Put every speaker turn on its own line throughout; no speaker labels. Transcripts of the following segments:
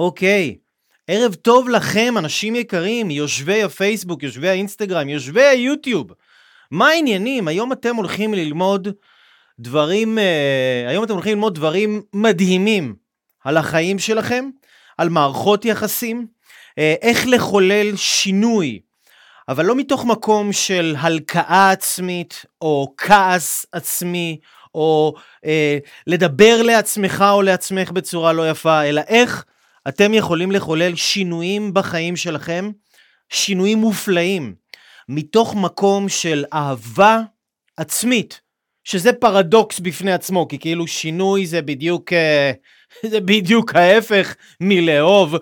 אוקיי. ערב טוב לכם, אנשים יקרים, יושבי הפייסבוק, יושבי האינסטגרם, יושבי היוטיוב. מה העניינים? היום אתם הולכים ללמוד דברים, אה, היום אתם הולכים ללמוד דברים מדהימים על החיים שלכם, על מערכות יחסים, אה, איך לחולל שינוי, אבל לא מתוך מקום של הלקאה עצמית, או כעס עצמי, או אה, לדבר לעצמך או לעצמך בצורה לא יפה, אלא איך אתם יכולים לחולל שינויים בחיים שלכם, שינויים מופלאים, מתוך מקום של אהבה עצמית, שזה פרדוקס בפני עצמו, כי כאילו שינוי זה בדיוק, אה, זה בדיוק ההפך מלאהוב.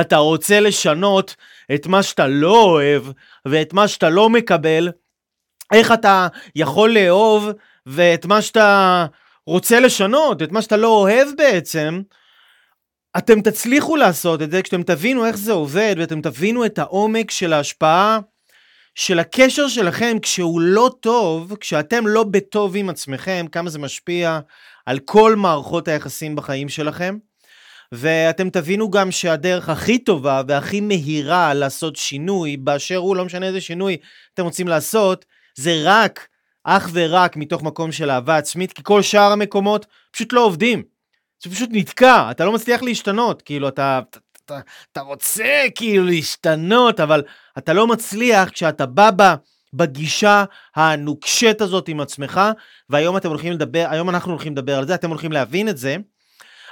אתה רוצה לשנות את מה שאתה לא אוהב ואת מה שאתה לא מקבל, איך אתה יכול לאהוב ואת מה שאתה רוצה לשנות, את מה שאתה לא אוהב בעצם, אתם תצליחו לעשות את זה כשאתם תבינו איך זה עובד ואתם תבינו את העומק של ההשפעה של הקשר שלכם כשהוא לא טוב, כשאתם לא בטוב עם עצמכם, כמה זה משפיע על כל מערכות היחסים בחיים שלכם. ואתם תבינו גם שהדרך הכי טובה והכי מהירה לעשות שינוי, באשר הוא, לא משנה איזה שינוי אתם רוצים לעשות, זה רק, אך ורק מתוך מקום של אהבה עצמית, כי כל שאר המקומות פשוט לא עובדים. זה פשוט נתקע, אתה לא מצליח להשתנות, כאילו אתה, אתה, אתה, אתה רוצה כאילו להשתנות, אבל אתה לא מצליח כשאתה בא בה בגישה הנוקשת הזאת עם עצמך, והיום אתם הולכים לדבר, היום אנחנו הולכים לדבר על זה, אתם הולכים להבין את זה.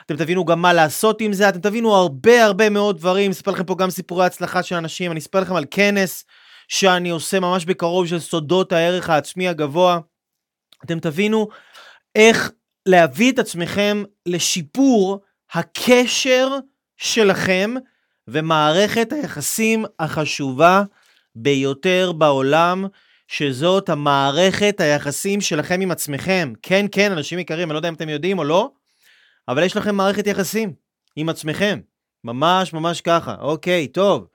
אתם תבינו גם מה לעשות עם זה, אתם תבינו הרבה הרבה מאוד דברים, אספר לכם פה גם סיפורי הצלחה של אנשים, אני אספר לכם על כנס שאני עושה ממש בקרוב של סודות הערך העצמי הגבוה. אתם תבינו איך להביא את עצמכם לשיפור הקשר שלכם ומערכת היחסים החשובה ביותר בעולם, שזאת המערכת היחסים שלכם עם עצמכם. כן, כן, אנשים יקרים, אני לא יודע אם אתם יודעים או לא, אבל יש לכם מערכת יחסים עם עצמכם. ממש ממש ככה. אוקיי, טוב.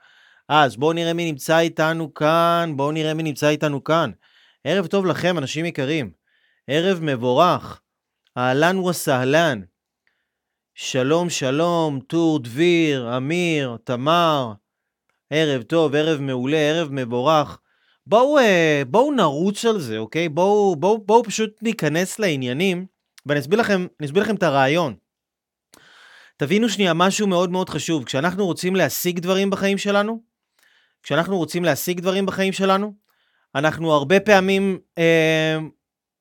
אז בואו נראה מי נמצא איתנו כאן, בואו נראה מי נמצא איתנו כאן. ערב טוב לכם, אנשים יקרים. ערב מבורך. אהלן וסהלן. שלום, שלום, טור דביר, אמיר, תמר. ערב טוב, ערב מעולה, ערב מבורך. בואו, אה, בואו נרוץ על זה, אוקיי? בואו, בואו, בואו פשוט ניכנס לעניינים, ואני אסביר לכם, אסביר לכם את הרעיון. תבינו שנייה משהו מאוד מאוד חשוב. כשאנחנו רוצים להשיג דברים בחיים שלנו, כשאנחנו רוצים להשיג דברים בחיים שלנו, אנחנו הרבה פעמים אה,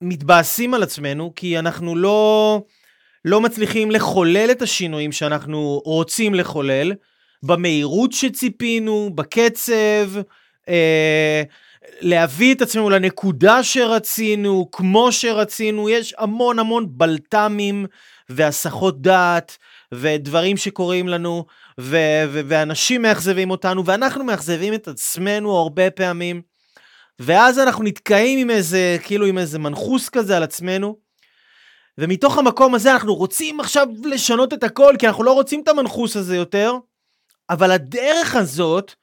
מתבאסים על עצמנו, כי אנחנו לא, לא מצליחים לחולל את השינויים שאנחנו רוצים לחולל, במהירות שציפינו, בקצב, אה, להביא את עצמנו לנקודה שרצינו, כמו שרצינו, יש המון המון בלת"מים והסחות דעת ודברים שקורים לנו, ו- ו- ואנשים מאכזבים אותנו, ואנחנו מאכזבים את עצמנו הרבה פעמים. ואז אנחנו נתקעים עם איזה, כאילו עם איזה מנחוס כזה על עצמנו, ומתוך המקום הזה אנחנו רוצים עכשיו לשנות את הכל, כי אנחנו לא רוצים את המנחוס הזה יותר, אבל הדרך הזאת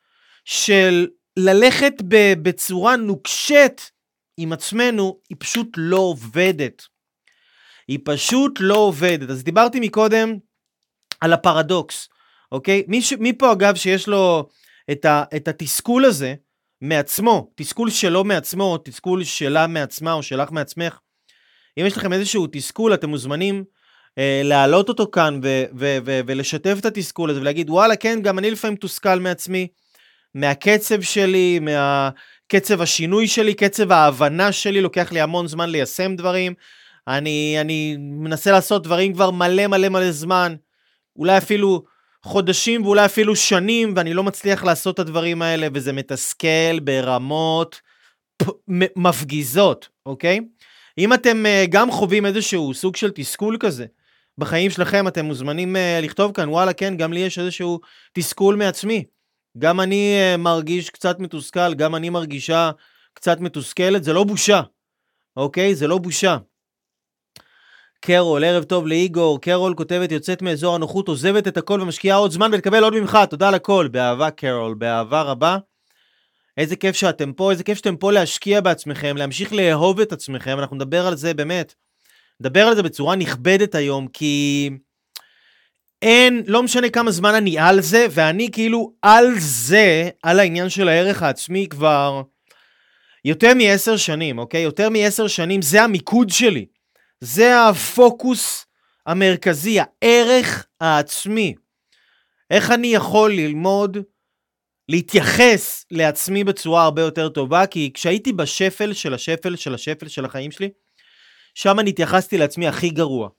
של ללכת בצורה נוקשת עם עצמנו, היא פשוט לא עובדת. היא פשוט לא עובדת. אז דיברתי מקודם על הפרדוקס, אוקיי? מי, ש... מי פה אגב שיש לו את, ה... את התסכול הזה מעצמו, תסכול שלו מעצמו, תסכול שלה מעצמה או שלך מעצמך, אם יש לכם איזשהו תסכול, אתם מוזמנים אה, להעלות אותו כאן ו- ו- ו- ולשתף את התסכול הזה ולהגיד, וואלה, כן, גם אני לפעמים מתוסכל מעצמי, מהקצב שלי, מהקצב השינוי שלי, קצב ההבנה שלי, לוקח לי המון זמן ליישם דברים. אני, אני מנסה לעשות דברים כבר מלא מלא מלא זמן, אולי אפילו חודשים ואולי אפילו שנים, ואני לא מצליח לעשות את הדברים האלה, וזה מתסכל ברמות מפגיזות, אוקיי? אם אתם uh, גם חווים איזשהו סוג של תסכול כזה בחיים שלכם, אתם מוזמנים uh, לכתוב כאן, וואלה, כן, גם לי יש איזשהו תסכול מעצמי. גם אני uh, מרגיש קצת מתוסכל, גם אני מרגישה קצת מתוסכלת, זה לא בושה, אוקיי? זה לא בושה. קרול, ערב טוב לאיגור, קרול כותבת, יוצאת מאזור הנוחות, עוזבת את הכל ומשקיעה עוד זמן ותקבל עוד ממך, תודה על הכל. באהבה קרול, באהבה רבה. איזה כיף שאתם פה, איזה כיף שאתם פה להשקיע בעצמכם, להמשיך לאהוב את עצמכם, אנחנו נדבר על זה באמת. נדבר על זה בצורה נכבדת היום, כי אין, לא משנה כמה זמן אני על זה, ואני כאילו על זה, על העניין של הערך העצמי כבר יותר מעשר שנים, אוקיי? יותר מעשר שנים, זה המיקוד שלי. זה הפוקוס המרכזי, הערך העצמי. איך אני יכול ללמוד להתייחס לעצמי בצורה הרבה יותר טובה, כי כשהייתי בשפל של השפל של השפל של החיים שלי, שם אני התייחסתי לעצמי הכי גרוע.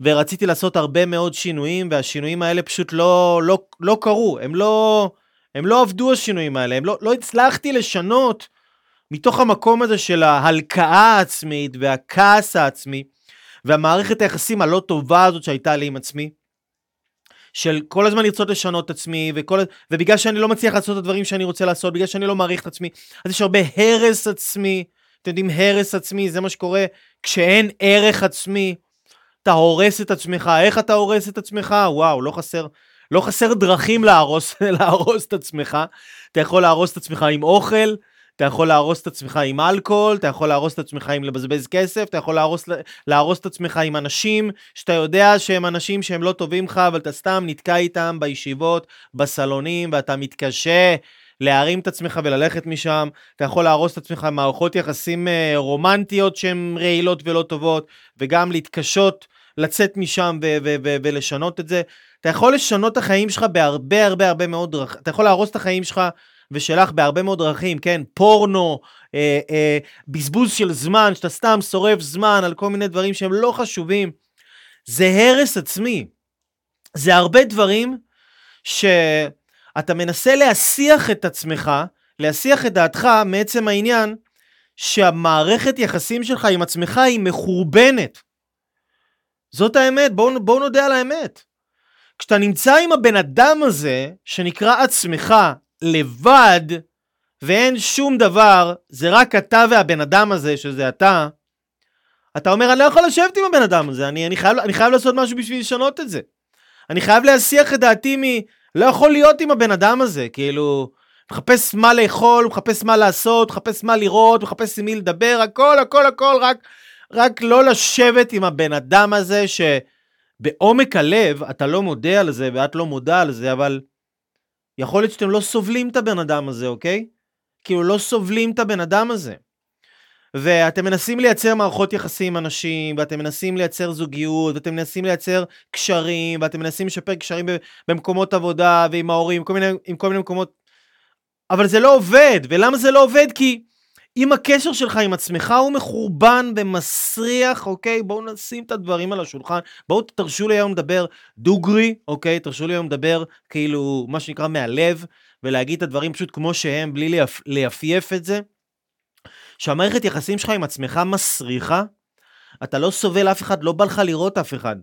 ורציתי לעשות הרבה מאוד שינויים, והשינויים האלה פשוט לא, לא, לא קרו, הם לא, הם לא עבדו השינויים האלה, הם לא, לא הצלחתי לשנות מתוך המקום הזה של ההלקאה העצמית והכעס העצמי, והמערכת היחסים הלא טובה הזאת שהייתה לי עם עצמי, של כל הזמן לרצות לשנות את עצמי, וכל, ובגלל שאני לא מצליח לעשות את הדברים שאני רוצה לעשות, בגלל שאני לא מעריך את עצמי, אז יש הרבה הרס עצמי. אתם יודעים, הרס עצמי, זה מה שקורה כשאין ערך עצמי. אתה הורס את עצמך, איך אתה הורס את עצמך? וואו, לא חסר, לא חסר דרכים להרוס, להרוס את עצמך. אתה יכול להרוס את עצמך עם אוכל, אתה יכול להרוס את עצמך עם אלכוהול, אתה יכול להרוס את עצמך עם לבזבז כסף, אתה יכול להרוס, להרוס את עצמך עם אנשים שאתה יודע שהם אנשים שהם לא טובים לך, אבל אתה סתם נתקע איתם בישיבות, בסלונים, ואתה מתקשה להרים את עצמך וללכת משם. אתה יכול להרוס את עצמך עם מערכות יחסים אה, רומנטיות שהן רעילות ולא טובות, וגם להתקשות לצאת משם ו- ו- ו- ולשנות את זה. אתה יכול לשנות את החיים שלך בהרבה הרבה הרבה מאוד דרכים, אתה יכול להרוס את החיים שלך ושלך בהרבה מאוד דרכים, כן? פורנו, אה, אה, בזבוז של זמן, שאתה סתם שורף זמן על כל מיני דברים שהם לא חשובים. זה הרס עצמי. זה הרבה דברים שאתה מנסה להסיח את עצמך, להסיח את דעתך מעצם העניין שהמערכת יחסים שלך עם עצמך היא מחורבנת. זאת האמת, בואו בוא נודה על האמת. כשאתה נמצא עם הבן אדם הזה, שנקרא עצמך, לבד, ואין שום דבר, זה רק אתה והבן אדם הזה, שזה אתה, אתה אומר, אני לא יכול לשבת עם הבן אדם הזה, אני, אני, חייב, אני חייב לעשות משהו בשביל לשנות את זה. אני חייב להסיח את דעתי מ... לא יכול להיות עם הבן אדם הזה, כאילו, מחפש מה לאכול, מחפש מה לעשות, מחפש מה לראות, מחפש עם מי לדבר, הכל, הכל, הכל, רק, רק לא לשבת עם הבן אדם הזה, שבעומק הלב אתה לא מודה על זה ואת לא מודה על זה, אבל יכול להיות שאתם לא סובלים את הבן אדם הזה, אוקיי? כאילו לא סובלים את הבן אדם הזה. ואתם מנסים לייצר מערכות יחסים עם אנשים, ואתם מנסים לייצר זוגיות, ואתם מנסים לייצר קשרים, ואתם מנסים לשפר קשרים במקומות עבודה, ועם ההורים, עם כל מיני, עם כל מיני מקומות, אבל זה לא עובד, ולמה זה לא עובד? כי אם הקשר שלך עם עצמך הוא מחורבן ומסריח, אוקיי? בואו נשים את הדברים על השולחן. בואו תרשו לי היום לדבר דוגרי, אוקיי? תרשו לי היום לדבר כאילו, מה שנקרא מהלב, ולהגיד את הדברים פשוט כמו שהם, בלי ליפ... ליפייף את זה. שהמערכת יחסים שלך עם עצמך מסריחה, אתה לא סובל אף אחד, לא בא לך לראות אף אחד.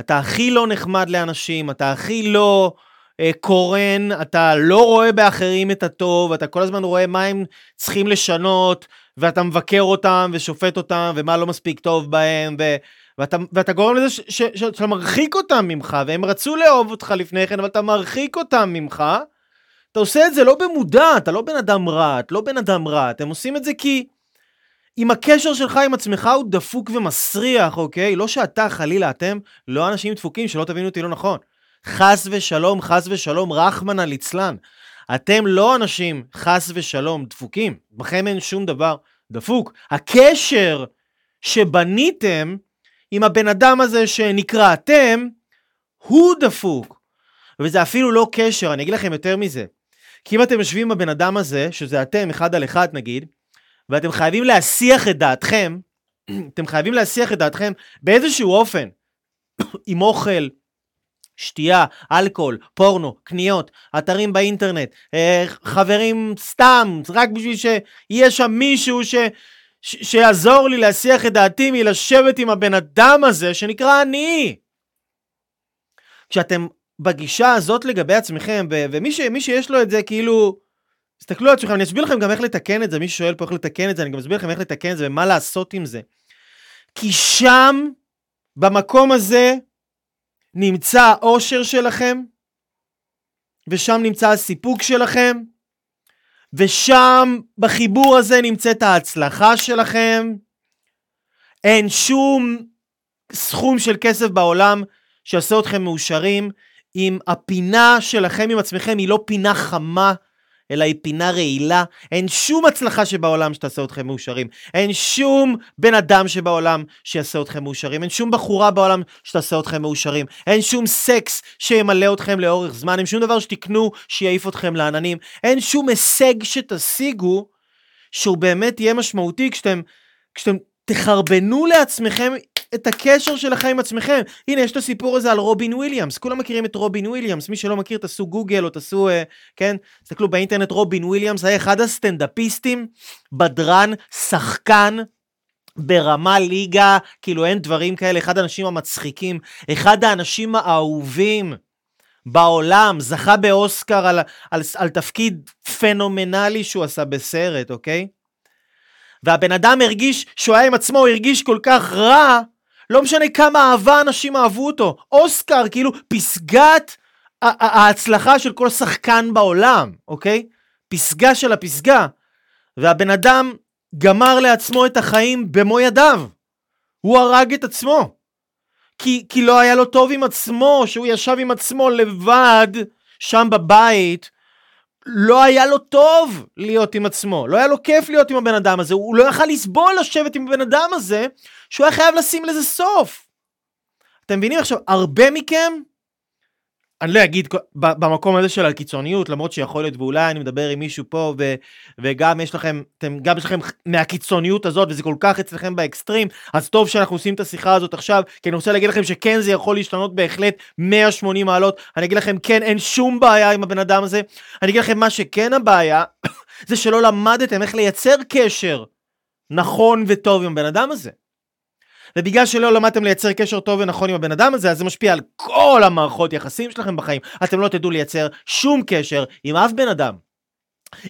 אתה הכי לא נחמד לאנשים, אתה הכי לא... אה, קורן, אתה לא רואה באחרים את הטוב, אתה כל הזמן רואה מה הם צריכים לשנות, ואתה מבקר אותם ושופט אותם, ומה לא מספיק טוב בהם, ו... ואתה, ואתה גורם לזה שאתה מרחיק אותם ממך, והם רצו לאהוב אותך לפני כן, אבל אתה מרחיק אותם ממך. אתה עושה את זה לא במודע, אתה לא בן אדם רע, אתה לא בן אדם רע, אתם עושים את זה כי אם הקשר שלך עם עצמך הוא דפוק ומסריח, אוקיי? לא שאתה, חלילה, אתם לא אנשים דפוקים, שלא תבינו אותי לא נכון. חס ושלום, חס ושלום, רחמנא ליצלן. אתם לא אנשים, חס ושלום, דפוקים. בכם אין שום דבר דפוק. הקשר שבניתם עם הבן אדם הזה שנקרא אתם, הוא דפוק. וזה אפילו לא קשר, אני אגיד לכם יותר מזה. כי אם אתם יושבים עם הבן אדם הזה, שזה אתם, אחד על אחד נגיד, ואתם חייבים להסיח את דעתכם, אתם חייבים להסיח את דעתכם באיזשהו אופן, עם אוכל, שתייה, אלכוהול, פורנו, קניות, אתרים באינטרנט, אה, חברים סתם, רק בשביל שיהיה שם מישהו ש... ש... שיעזור לי להסיח את דעתי מלשבת עם הבן אדם הזה שנקרא אני. כשאתם בגישה הזאת לגבי עצמכם, ו... ומי ש... שיש לו את זה כאילו, תסתכלו על עצמכם, אני אסביר לכם גם איך לתקן את זה, מי ששואל פה איך לתקן את זה, אני גם אסביר לכם איך לתקן את זה ומה לעשות עם זה. כי שם, במקום הזה, נמצא האושר שלכם, ושם נמצא הסיפוק שלכם, ושם בחיבור הזה נמצאת ההצלחה שלכם. אין שום סכום של כסף בעולם שיעשה אתכם מאושרים אם הפינה שלכם עם עצמכם היא לא פינה חמה, אלא היא פינה רעילה. אין שום הצלחה שבעולם שתעשה אתכם מאושרים. אין שום בן אדם שבעולם שיעשה אתכם מאושרים. אין שום בחורה בעולם שתעשה אתכם מאושרים. אין שום סקס שימלא אתכם לאורך זמן. אין שום דבר שתקנו שיעיף אתכם לעננים. אין שום הישג שתשיגו שהוא באמת יהיה משמעותי כשאתם, כשאתם תחרבנו לעצמכם את הקשר שלכם עם עצמכם. הנה, יש את הסיפור הזה על רובין וויליאמס. כולם מכירים את רובין וויליאמס. מי שלא מכיר, תעשו גוגל או תעשו, uh, כן, תסתכלו באינטרנט, רובין וויליאמס היה אחד הסטנדאפיסטים, בדרן, שחקן. ברמה ליגה, כאילו אין דברים כאלה, אחד האנשים המצחיקים, אחד האנשים האהובים בעולם, זכה באוסקר על, על, על תפקיד פנומנלי שהוא עשה בסרט, אוקיי? והבן אדם הרגיש, שהוא היה עם עצמו, הרגיש כל כך רע, לא משנה כמה אהבה אנשים אהבו אותו. אוסקר, כאילו, פסגת ההצלחה של כל שחקן בעולם, אוקיי? פסגה של הפסגה. והבן אדם גמר לעצמו את החיים במו ידיו. הוא הרג את עצמו. כי, כי לא היה לו טוב עם עצמו, שהוא ישב עם עצמו לבד, שם בבית, לא היה לו טוב להיות עם עצמו, לא היה לו כיף להיות עם הבן אדם הזה, הוא לא יכל לסבול לשבת עם הבן אדם הזה, שהוא היה חייב לשים לזה סוף. אתם מבינים עכשיו, הרבה מכם, אני לא אגיד במקום הזה של הקיצוניות, למרות שיכול להיות, ואולי אני מדבר עם מישהו פה, ו, וגם יש לכם, אתם, גם יש לכם מהקיצוניות הזאת, וזה כל כך אצלכם באקסטרים, אז טוב שאנחנו עושים את השיחה הזאת עכשיו, כי אני רוצה להגיד לכם שכן, זה יכול להשתנות בהחלט 180 מעלות. אני אגיד לכם, כן, אין שום בעיה עם הבן אדם הזה. אני אגיד לכם, מה שכן הבעיה, זה שלא למדתם איך לייצר קשר נכון וטוב עם הבן אדם הזה. ובגלל שלא למדתם לייצר קשר טוב ונכון עם הבן אדם הזה, אז זה משפיע על כל המערכות יחסים שלכם בחיים. אתם לא תדעו לייצר שום קשר עם אף בן אדם.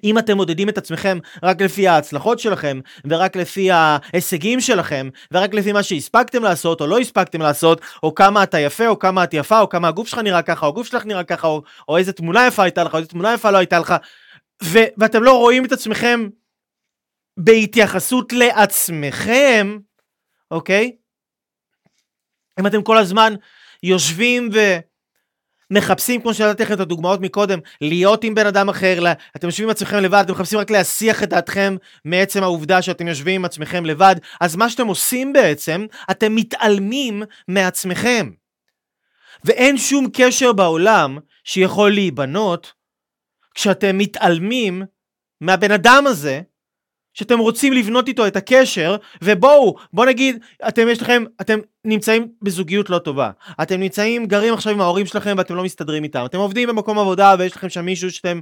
אם אתם מודדים את עצמכם רק לפי ההצלחות שלכם, ורק לפי ההישגים שלכם, ורק לפי מה שהספקתם לעשות או לא הספקתם לעשות, או כמה אתה יפה, או כמה את יפה, או כמה הגוף שלך נראה ככה, או הגוף שלך נראה ככה, או, או איזה תמונה יפה הייתה לך, או איזה תמונה יפה לא הייתה לך, ו- ואתם לא רואים את עצמכם בהתייחסות לעצמכם, אוקיי? אם אתם כל הזמן יושבים ומחפשים, כמו שנתתי לכם את הדוגמאות מקודם, להיות עם בן אדם אחר, לה... אתם יושבים עם עצמכם לבד, אתם מחפשים רק להסיח את דעתכם מעצם העובדה שאתם יושבים עם עצמכם לבד, אז מה שאתם עושים בעצם, אתם מתעלמים מעצמכם. ואין שום קשר בעולם שיכול להיבנות כשאתם מתעלמים מהבן אדם הזה שאתם רוצים לבנות איתו את הקשר, ובואו, בוא נגיד, אתם יש לכם, אתם נמצאים בזוגיות לא טובה. אתם נמצאים, גרים עכשיו עם ההורים שלכם ואתם לא מסתדרים איתם. אתם עובדים במקום עבודה ויש לכם שם מישהו שאתם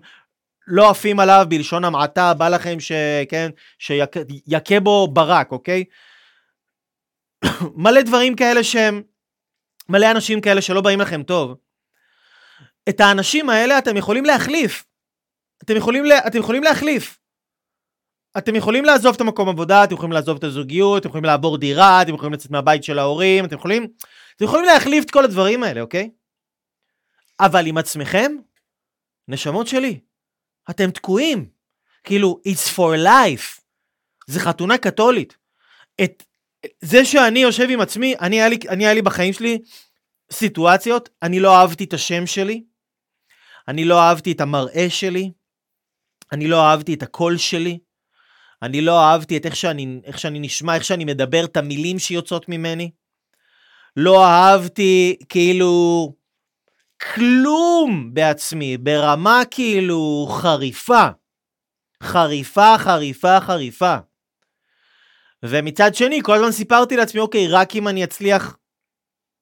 לא עפים עליו בלשון המעטה, בא לכם ש... כן, שיכה בו ברק, אוקיי? מלא דברים כאלה שהם, מלא אנשים כאלה שלא באים לכם טוב. את האנשים האלה אתם יכולים להחליף. אתם יכולים, לה... אתם יכולים להחליף. אתם יכולים לעזוב את המקום עבודה, אתם יכולים לעזוב את הזוגיות, אתם יכולים לעבור דירה, אתם יכולים לצאת מהבית של ההורים, אתם יכולים, אתם יכולים להחליף את כל הדברים האלה, אוקיי? אבל עם עצמכם, נשמות שלי, אתם תקועים. כאילו, it's for life. זה חתונה קתולית. את זה שאני יושב עם עצמי, אני היה לי, אני היה לי בחיים שלי סיטואציות, אני לא אהבתי את השם שלי, אני לא אהבתי את המראה שלי, אני לא אהבתי את הקול שלי, אני לא אהבתי את איך שאני, איך שאני נשמע, איך שאני מדבר, את המילים שיוצאות ממני. לא אהבתי כאילו כלום בעצמי, ברמה כאילו חריפה. חריפה, חריפה, חריפה. ומצד שני, כל הזמן סיפרתי לעצמי, אוקיי, רק אם אני אצליח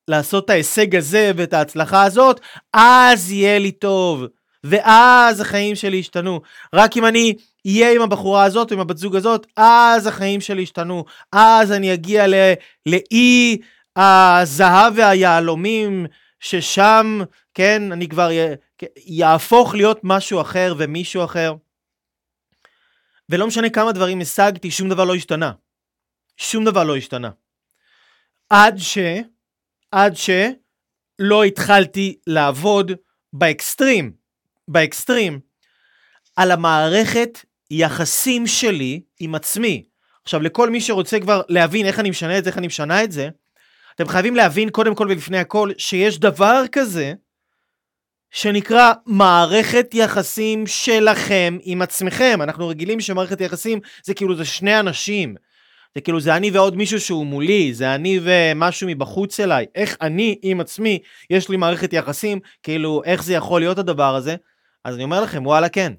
לעשות את ההישג הזה ואת ההצלחה הזאת, אז יהיה לי טוב. ואז החיים שלי ישתנו. רק אם אני אהיה עם הבחורה הזאת, עם הבת זוג הזאת, אז החיים שלי ישתנו. אז אני אגיע לאי הזהב והיהלומים, ששם, כן, אני כבר יהפוך להיות משהו אחר ומישהו אחר. ולא משנה כמה דברים השגתי, שום דבר לא השתנה. שום דבר לא השתנה. עד ש... עד ש... לא התחלתי לעבוד באקסטרים. באקסטרים. על המערכת יחסים שלי עם עצמי. עכשיו, לכל מי שרוצה כבר להבין איך אני משנה את זה, איך אני משנה את זה, אתם חייבים להבין קודם כל ולפני הכל שיש דבר כזה שנקרא מערכת יחסים שלכם עם עצמכם. אנחנו רגילים שמערכת יחסים זה כאילו זה שני אנשים. זה כאילו זה אני ועוד מישהו שהוא מולי, זה אני ומשהו מבחוץ אליי. איך אני עם עצמי, יש לי מערכת יחסים, כאילו איך זה יכול להיות הדבר הזה? אז אני אומר לכם, וואלה כן.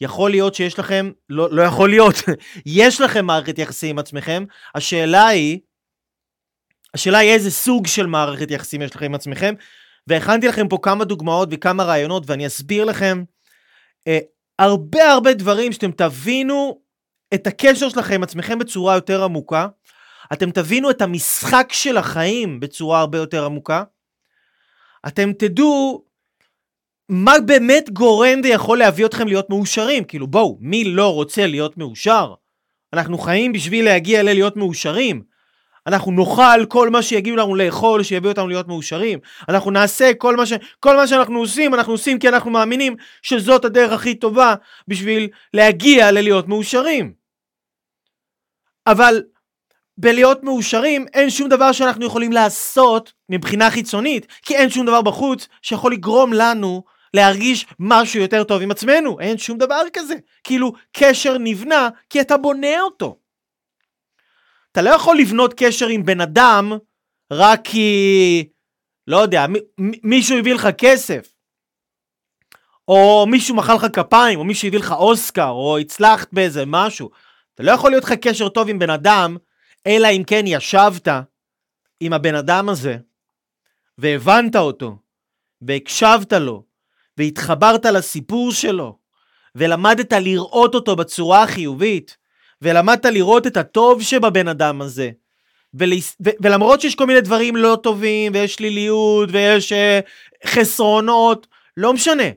יכול להיות שיש לכם, לא, לא יכול להיות, יש לכם מערכת יחסים עם עצמכם, השאלה היא, השאלה היא איזה סוג של מערכת יחסים יש לכם עם עצמכם, והכנתי לכם פה כמה דוגמאות וכמה רעיונות, ואני אסביר לכם אה, הרבה הרבה דברים שאתם תבינו את הקשר שלכם עם עצמכם בצורה יותר עמוקה, אתם תבינו את המשחק של החיים בצורה הרבה יותר עמוקה, אתם תדעו מה באמת גורם ויכול להביא אתכם להיות מאושרים. כאילו בואו, מי לא רוצה להיות מאושר? אנחנו חיים בשביל להגיע ללהיות מאושרים. אנחנו נאכל כל מה שיגיעו לנו לאכול, שיביא אותנו להיות מאושרים. אנחנו נעשה כל מה, ש... כל מה שאנחנו עושים, אנחנו עושים כי אנחנו מאמינים שזאת הדרך הכי טובה בשביל להגיע ללהיות מאושרים. אבל בלהיות מאושרים אין שום דבר שאנחנו יכולים לעשות מבחינה חיצונית, כי אין שום דבר בחוץ שיכול לגרום לנו להרגיש משהו יותר טוב עם עצמנו. אין שום דבר כזה. כאילו, קשר נבנה כי אתה בונה אותו. אתה לא יכול לבנות קשר עם בן אדם רק כי, לא יודע, מישהו הביא לך כסף. או מישהו מחא לך כפיים, או מישהו הביא לך אוסקר, או הצלחת באיזה משהו. אתה לא יכול להיות לך קשר טוב עם בן אדם, אלא אם כן ישבת עם הבן אדם הזה, והבנת אותו, והקשבת לו, והתחברת לסיפור שלו, ולמדת לראות אותו בצורה החיובית, ולמדת לראות את הטוב שבבן אדם הזה. ול... ו... ולמרות שיש כל מיני דברים לא טובים, ויש שליליות, ויש uh, חסרונות, לא משנה.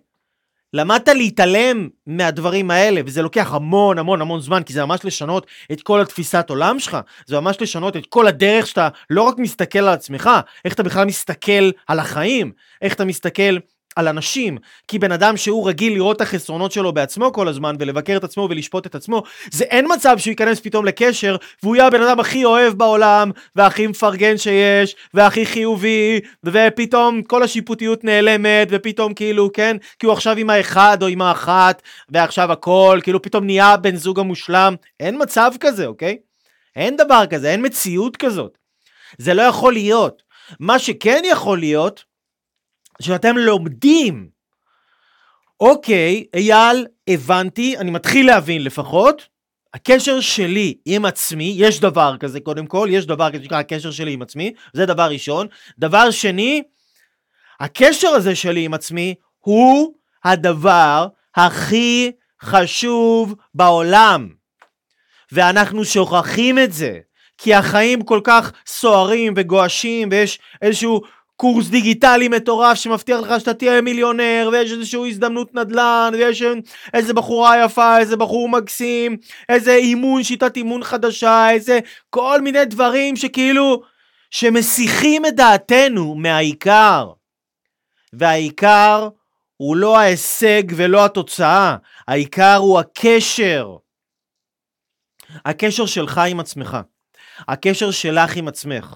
למדת להתעלם מהדברים האלה, וזה לוקח המון המון המון זמן, כי זה ממש לשנות את כל התפיסת עולם שלך, זה ממש לשנות את כל הדרך שאתה לא רק מסתכל על עצמך, איך אתה בכלל מסתכל על החיים, איך אתה מסתכל על אנשים, כי בן אדם שהוא רגיל לראות את החסרונות שלו בעצמו כל הזמן ולבקר את עצמו ולשפוט את עצמו, זה אין מצב שהוא ייכנס פתאום לקשר והוא יהיה הבן אדם הכי אוהב בעולם והכי מפרגן שיש והכי חיובי ופתאום כל השיפוטיות נעלמת ופתאום כאילו כן כי הוא עכשיו עם האחד או עם האחת ועכשיו הכל כאילו פתאום נהיה בן זוג המושלם. אין מצב כזה אוקיי? אין דבר כזה אין מציאות כזאת. זה לא יכול להיות. מה שכן יכול להיות שאתם לומדים. אוקיי, אייל, הבנתי, אני מתחיל להבין לפחות. הקשר שלי עם עצמי, יש דבר כזה קודם כל, יש דבר כזה שנקרא הקשר שלי עם עצמי, זה דבר ראשון. דבר שני, הקשר הזה שלי עם עצמי הוא הדבר הכי חשוב בעולם. ואנחנו שוכחים את זה, כי החיים כל כך סוערים וגועשים ויש איזשהו קורס דיגיטלי מטורף שמבטיח לך שאתה תהיה מיליונר ויש איזושהי הזדמנות נדל"ן ויש איזה בחורה יפה, איזה בחור מקסים, איזה אימון, שיטת אימון חדשה, איזה כל מיני דברים שכאילו שמסיחים את דעתנו מהעיקר. והעיקר הוא לא ההישג ולא התוצאה, העיקר הוא הקשר. הקשר שלך עם עצמך, הקשר שלך עם עצמך.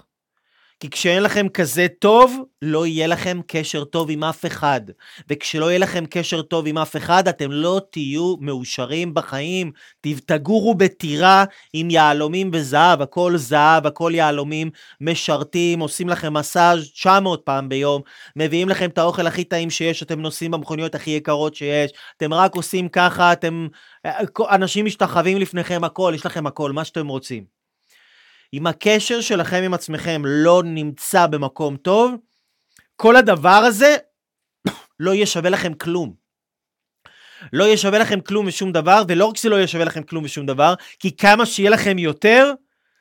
כי כשאין לכם כזה טוב, לא יהיה לכם קשר טוב עם אף אחד. וכשלא יהיה לכם קשר טוב עם אף אחד, אתם לא תהיו מאושרים בחיים. תגורו בטירה עם יהלומים וזהב, הכל זהב, הכל יהלומים, משרתים, עושים לכם מסאז' 900 פעם ביום, מביאים לכם את האוכל הכי טעים שיש, אתם נוסעים במכוניות הכי יקרות שיש, אתם רק עושים ככה, אתם... אנשים משתחווים לפניכם, הכל, יש לכם הכל, מה שאתם רוצים. אם הקשר שלכם עם עצמכם לא נמצא במקום טוב, כל הדבר הזה לא יהיה שווה לכם כלום. לא יהיה שווה לכם כלום ושום דבר, ולא רק שזה לא יהיה שווה לכם כלום ושום דבר, כי כמה שיהיה לכם יותר,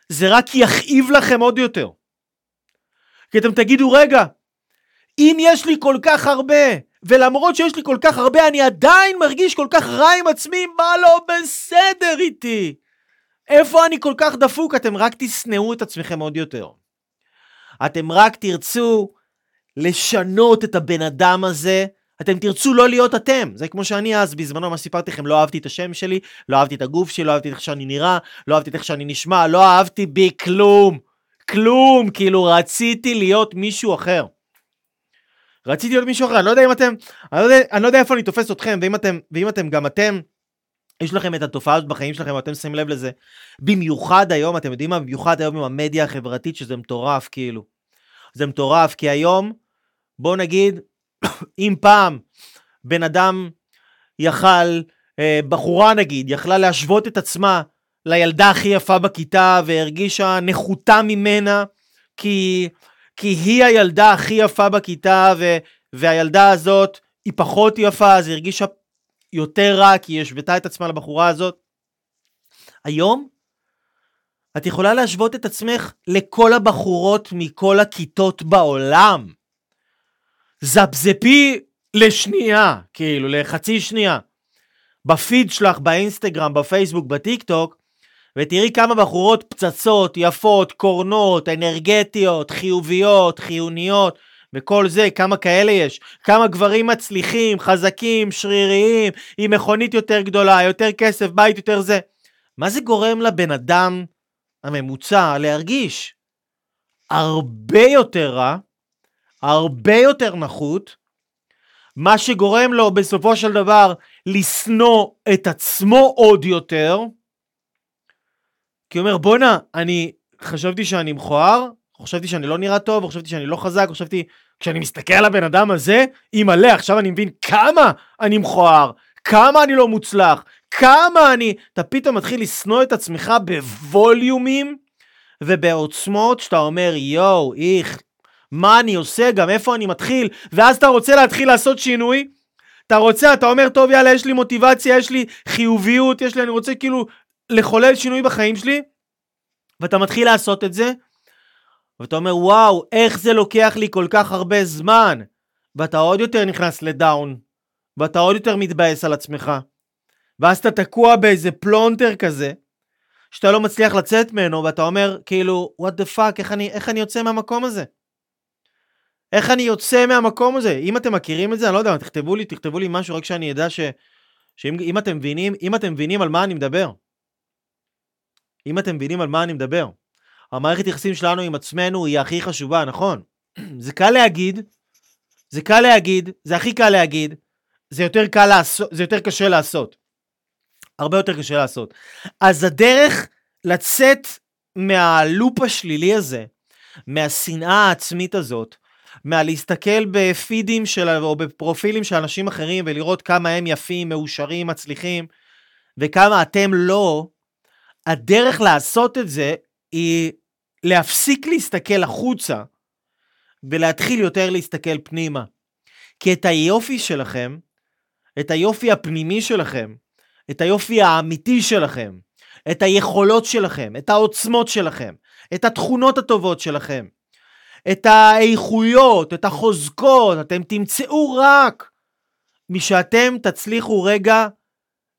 זה רק יכאיב לכם עוד יותר. כי אתם תגידו, רגע, אם יש לי כל כך הרבה, ולמרות שיש לי כל כך הרבה, אני עדיין מרגיש כל כך רע עם עצמי, מה לא בסדר איתי? איפה אני כל כך דפוק? אתם רק תשנאו את עצמכם עוד יותר. אתם רק תרצו לשנות את הבן אדם הזה, אתם תרצו לא להיות אתם. זה כמו שאני אז, בזמנו, מה סיפרתי לכם, לא אהבתי את השם שלי, לא אהבתי את הגוף שלי, לא אהבתי את איך שאני נראה, לא אהבתי את איך שאני נשמע, לא אהבתי בי כלום. כלום, כאילו רציתי להיות מישהו אחר. רציתי להיות מישהו אחר, אני לא יודע אם אתם, אני לא יודע, אני לא יודע איפה אני תופס אתכם, ואם אתם, ואם אתם גם אתם, יש לכם את התופעה הזאת בחיים שלכם, ואתם שמים לב לזה. במיוחד היום, אתם יודעים מה? במיוחד היום עם המדיה החברתית, שזה מטורף, כאילו. זה מטורף, כי היום, בואו נגיד, אם פעם בן אדם יכל, אה, בחורה נגיד, יכלה להשוות את עצמה לילדה הכי יפה בכיתה והרגישה נחותה ממנה, כי, כי היא הילדה הכי יפה בכיתה ו, והילדה הזאת היא פחות יפה, אז היא הרגישה יותר רע כי היא השוותה את עצמה לבחורה הזאת. היום את יכולה להשוות את עצמך לכל הבחורות מכל הכיתות בעולם. זפזפי לשנייה, כאילו לחצי שנייה. בפיד שלך, באינסטגרם, בפייסבוק, בטיק טוק, ותראי כמה בחורות פצצות, יפות, קורנות, אנרגטיות, חיוביות, חיוניות, וכל זה, כמה כאלה יש. כמה גברים מצליחים, חזקים, שריריים, עם מכונית יותר גדולה, יותר כסף, בית יותר זה. מה זה גורם לבן אדם הממוצע להרגיש? הרבה יותר רע, הרבה יותר נחות, מה שגורם לו בסופו של דבר לשנוא את עצמו עוד יותר, כי הוא אומר בואנה, אני חשבתי שאני מכוער, חשבתי שאני לא נראה טוב, חשבתי שאני לא חזק, חשבתי, כשאני מסתכל על הבן אדם הזה, אימא'לה, עכשיו אני מבין כמה אני מכוער, כמה אני לא מוצלח, כמה אני... אתה פתאום מתחיל לשנוא את עצמך בווליומים ובעוצמות שאתה אומר, יואו, איך, מה אני עושה, גם איפה אני מתחיל, ואז אתה רוצה להתחיל לעשות שינוי, אתה רוצה, אתה אומר, טוב, יאללה, יש לי מוטיבציה, יש לי חיוביות, יש לי, אני רוצה כאילו לחולל שינוי בחיים שלי, ואתה מתחיל לעשות את זה, ואתה אומר, וואו, איך זה לוקח לי כל כך הרבה זמן, ואתה עוד יותר נכנס לדאון, ואתה עוד יותר מתבאס על עצמך, ואז אתה תקוע באיזה פלונטר כזה, שאתה לא מצליח לצאת ממנו, ואתה אומר, כאילו, what the fuck, איך אני, איך אני יוצא מהמקום הזה? איך אני יוצא מהמקום הזה? אם אתם מכירים את זה, אני לא יודע, תכתבו לי, תכתבו לי משהו רק שאני אדע ש... שאם אתם מבינים, אם אתם מבינים על מה אני מדבר. אם אתם מבינים על מה אני מדבר. המערכת יחסים שלנו עם עצמנו היא הכי חשובה, נכון? זה קל להגיד, זה קל להגיד, זה הכי קל להגיד, זה יותר קל לעשות, זה יותר קשה לעשות. הרבה יותר קשה לעשות. אז הדרך לצאת מהלופ השלילי הזה, מהשנאה העצמית הזאת, מהלהסתכל בפידים של, או בפרופילים של אנשים אחרים ולראות כמה הם יפים, מאושרים, מצליחים, וכמה אתם לא, הדרך לעשות את זה היא להפסיק להסתכל החוצה ולהתחיל יותר להסתכל פנימה. כי את היופי שלכם, את היופי הפנימי שלכם, את היופי האמיתי שלכם, את היכולות שלכם, את העוצמות שלכם, את התכונות הטובות שלכם, את האיכויות, את החוזקות, אתם תמצאו רק משאתם תצליחו רגע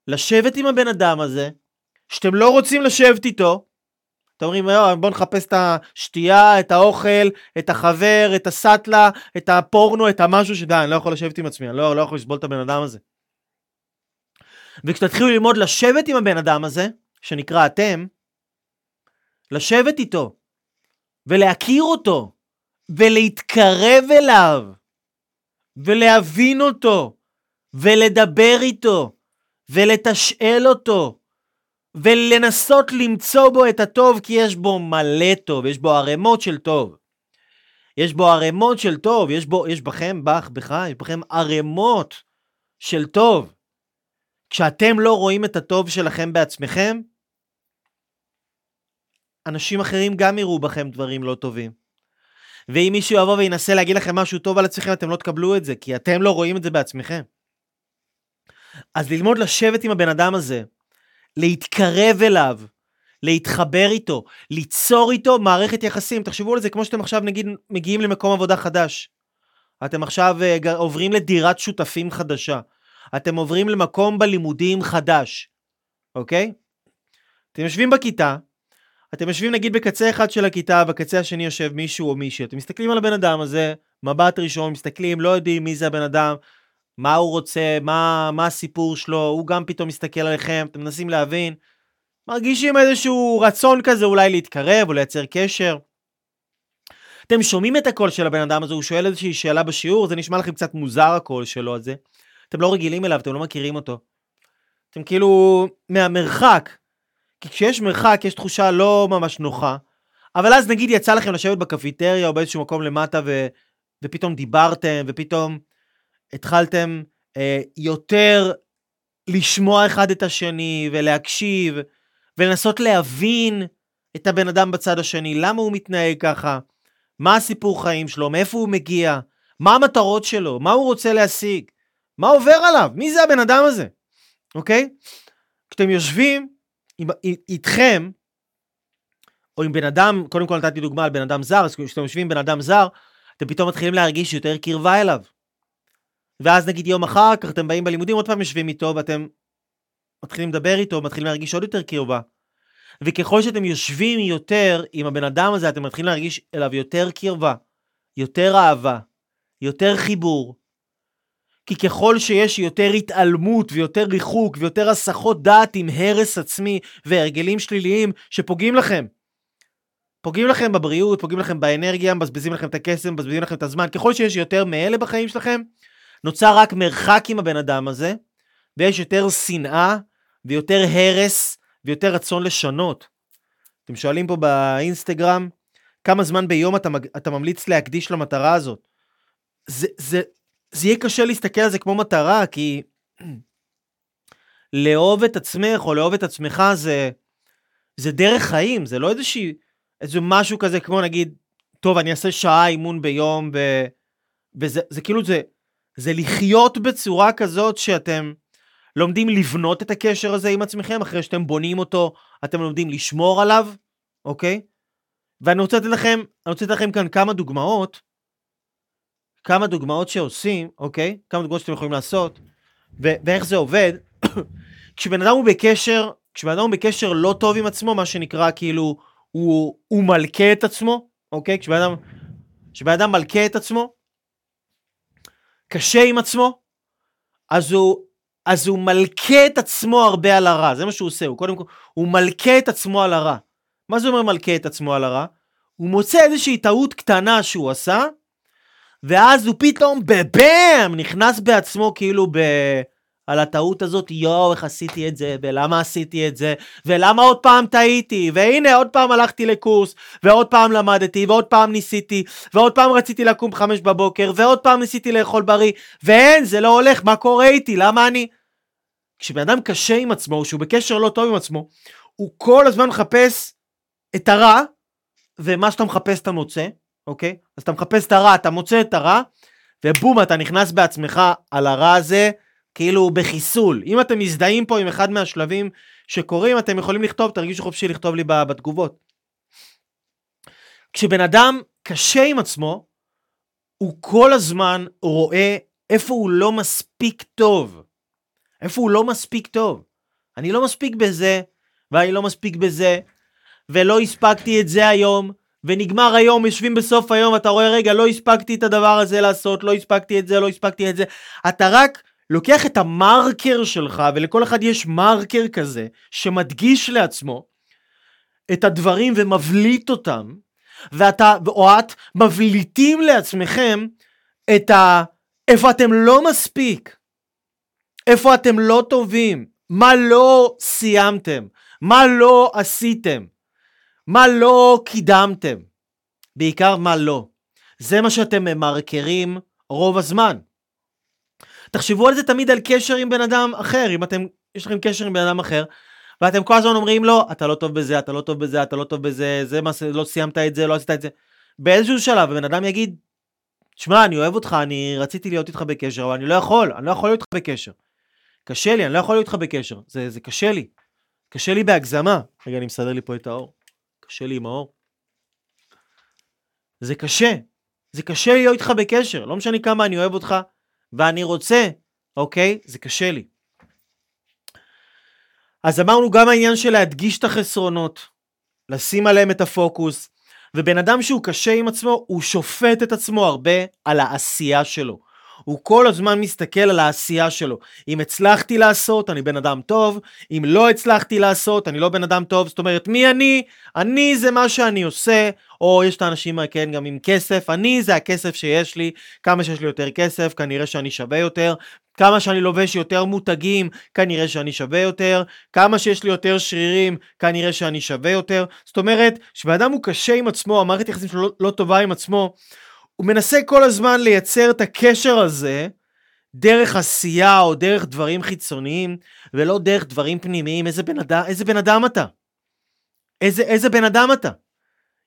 לשבת עם הבן אדם הזה, שאתם לא רוצים לשבת איתו, אתם אומרים, בואו נחפש את השתייה, את האוכל, את החבר, את הסאטלה, את הפורנו, את המשהו שדי, אני לא יכול לשבת עם עצמי, אני לא, לא יכול לסבול את הבן אדם הזה. וכשתתחילו ללמוד לשבת עם הבן אדם הזה, שנקרא אתם, לשבת איתו, ולהכיר אותו, ולהתקרב אליו, ולהבין אותו, ולדבר איתו, ולתשאל אותו, ולנסות למצוא בו את הטוב, כי יש בו מלא טוב, יש בו ערימות של טוב. יש בו ערימות של טוב, יש בו, יש בכם, בך, בך, יש בכם ערימות של טוב. כשאתם לא רואים את הטוב שלכם בעצמכם, אנשים אחרים גם יראו בכם דברים לא טובים. ואם מישהו יבוא וינסה להגיד לכם משהו טוב על עצמכם, אתם לא תקבלו את זה, כי אתם לא רואים את זה בעצמכם. אז ללמוד לשבת עם הבן אדם הזה, להתקרב אליו, להתחבר איתו, ליצור איתו מערכת יחסים. תחשבו על זה כמו שאתם עכשיו נגיד מגיעים למקום עבודה חדש. אתם עכשיו uh, עוברים לדירת שותפים חדשה. אתם עוברים למקום בלימודים חדש, אוקיי? אתם יושבים בכיתה, אתם יושבים נגיד בקצה אחד של הכיתה, בקצה השני יושב מישהו או מישהי, אתם מסתכלים על הבן אדם הזה, מבט ראשון, מסתכלים, לא יודעים מי זה הבן אדם, מה הוא רוצה, מה, מה הסיפור שלו, הוא גם פתאום מסתכל עליכם, אתם מנסים להבין, מרגישים איזשהו רצון כזה אולי להתקרב או לייצר קשר. אתם שומעים את הקול של הבן אדם הזה, הוא שואל איזושהי שאלה בשיעור, זה נשמע לכם קצת מוזר הקול שלו הזה. אתם לא רגילים אליו, אתם לא מכירים אותו. אתם כאילו מהמרחק. כי כשיש מרחק יש תחושה לא ממש נוחה. אבל אז נגיד יצא לכם לשבת בקפיטריה או באיזשהו מקום למטה ו... ופתאום דיברתם ופתאום התחלתם אה, יותר לשמוע אחד את השני ולהקשיב ולנסות להבין את הבן אדם בצד השני, למה הוא מתנהג ככה, מה הסיפור חיים שלו, מאיפה הוא מגיע, מה המטרות שלו, מה הוא רוצה להשיג, מה עובר עליו, מי זה הבן אדם הזה, אוקיי? כשאתם יושבים עם, איתכם, או עם בן אדם, קודם כל נתתי דוגמה על בן אדם זר, אז כשאתם יושבים עם בן אדם זר, אתם פתאום מתחילים להרגיש יותר קרבה אליו. ואז נגיד יום אחר כך אתם באים בלימודים, עוד פעם יושבים איתו, ואתם מתחילים לדבר איתו, מתחילים להרגיש עוד יותר קרבה. וככל שאתם יושבים יותר עם הבן אדם הזה, אתם מתחילים להרגיש אליו יותר קרבה, יותר אהבה, יותר חיבור. כי ככל שיש יותר התעלמות ויותר ריחוק ויותר הסחות דעת עם הרס עצמי והרגלים שליליים שפוגעים לכם. פוגעים לכם בבריאות, פוגעים לכם באנרגיה, מבזבזים לכם את הכסף, מבזבזים לכם את הזמן. ככל שיש יותר מאלה בחיים שלכם, נוצר רק מרחק עם הבן אדם הזה, ויש יותר שנאה ויותר הרס ויותר רצון לשנות. אתם שואלים פה באינסטגרם, כמה זמן ביום אתה, אתה ממליץ להקדיש למטרה הזאת? זה, זה, זה יהיה קשה להסתכל על זה כמו מטרה, כי לאהוב את עצמך או לאהוב את עצמך זה, זה דרך חיים, זה לא איזושהי, איזה משהו כזה כמו נגיד, טוב, אני אעשה שעה אימון ביום, ו, וזה זה כאילו זה, זה לחיות בצורה כזאת שאתם לומדים לבנות את הקשר הזה עם עצמכם, אחרי שאתם בונים אותו, אתם לומדים לשמור עליו, אוקיי? ואני רוצה לתת לכם, אני רוצה לתת לכם כאן כמה דוגמאות, כמה דוגמאות שעושים, אוקיי? כמה דוגמאות שאתם יכולים לעשות, ו- ואיך זה עובד. כשבן אדם הוא בקשר, כשבן אדם הוא בקשר לא טוב עם עצמו, מה שנקרא כאילו, הוא, הוא מלכה את עצמו, אוקיי? כשבן אדם, כשבן אדם מלכה את עצמו, קשה עם עצמו, אז הוא אז הוא מלכה את עצמו הרבה על הרע, זה מה שהוא עושה, הוא קודם כל, הוא מלכה את עצמו על הרע. מה זה אומר מלכה את עצמו על הרע? הוא מוצא איזושהי טעות קטנה שהוא עשה, ואז הוא פתאום בבאם נכנס בעצמו כאילו ב... על הטעות הזאת, יואו, איך עשיתי את זה, ולמה עשיתי את זה, ולמה עוד פעם טעיתי, והנה עוד פעם הלכתי לקורס, ועוד פעם למדתי, ועוד פעם ניסיתי, ועוד פעם רציתי לקום בחמש בבוקר, ועוד פעם ניסיתי לאכול בריא, ואין, זה לא הולך, מה קורה איתי, למה אני... כשבן אדם קשה עם עצמו, שהוא בקשר לא טוב עם עצמו, הוא כל הזמן מחפש את הרע, ומה שאתה מחפש אתה מוצא, אוקיי? אז אתה מחפש את הרע, אתה מוצא את הרע, ובום, אתה נכנס בעצמך על הרע הזה, כאילו בחיסול. אם אתם מזדהים פה עם אחד מהשלבים שקורים, אתם יכולים לכתוב, תרגישו חופשי לכתוב לי בתגובות. כשבן אדם קשה עם עצמו, הוא כל הזמן רואה איפה הוא לא מספיק טוב. איפה הוא לא מספיק טוב. אני לא מספיק בזה, ואני לא מספיק בזה, ולא הספקתי את זה היום, ונגמר היום, יושבים בסוף היום, אתה רואה, רגע, לא הספקתי את הדבר הזה לעשות, לא הספקתי את זה, לא הספקתי את זה. אתה רק לוקח את המרקר שלך, ולכל אחד יש מרקר כזה, שמדגיש לעצמו את הדברים ומבליט אותם, ואתה או את מבליטים לעצמכם את ה... איפה אתם לא מספיק, איפה אתם לא טובים, מה לא סיימתם, מה לא עשיתם, מה לא קידמתם, בעיקר מה לא. זה מה שאתם ממרקרים רוב הזמן. תחשבו על זה תמיד על קשר עם בן אדם אחר, אם אתם, יש לכם קשר עם בן אדם אחר, ואתם כל הזמן אומרים לו, אתה לא טוב בזה, אתה לא טוב בזה, אתה לא טוב בזה, זה מה, לא סיימת את זה, לא עשית את זה. באיזשהו שלב הבן אדם יגיד, שמע, אני אוהב אותך, אני רציתי להיות איתך בקשר, אבל אני לא יכול, אני לא יכול להיות איתך בקשר. קשה לי, אני לא יכול להיות איתך בקשר, זה, זה קשה לי. קשה לי בהגזמה. רגע, אני מסדר לי פה את האור. קשה לי עם האור. זה קשה. זה קשה להיות איתך בקשר, לא משנה כמה אני אוהב אותך, ואני רוצה, אוקיי? זה קשה לי. אז אמרנו גם העניין של להדגיש את החסרונות, לשים עליהם את הפוקוס, ובן אדם שהוא קשה עם עצמו, הוא שופט את עצמו הרבה על העשייה שלו. הוא כל הזמן מסתכל על העשייה שלו. אם הצלחתי לעשות, אני בן אדם טוב, אם לא הצלחתי לעשות, אני לא בן אדם טוב. זאת אומרת, מי אני? אני זה מה שאני עושה, או יש את האנשים, כן, גם עם כסף, אני זה הכסף שיש לי, כמה שיש לי יותר כסף, כנראה שאני שווה יותר, כמה שאני לובש יותר מותגים, כנראה שאני שווה יותר, כמה שיש לי יותר שרירים, כנראה שאני שווה יותר. זאת אומרת, כשבן אדם הוא קשה עם עצמו, המערכת יחסים שלו לא, לא טובה עם עצמו, הוא מנסה כל הזמן לייצר את הקשר הזה דרך עשייה או דרך דברים חיצוניים, ולא דרך דברים פנימיים. איזה בן אדם, איזה בן אדם אתה? איזה, איזה בן אדם אתה?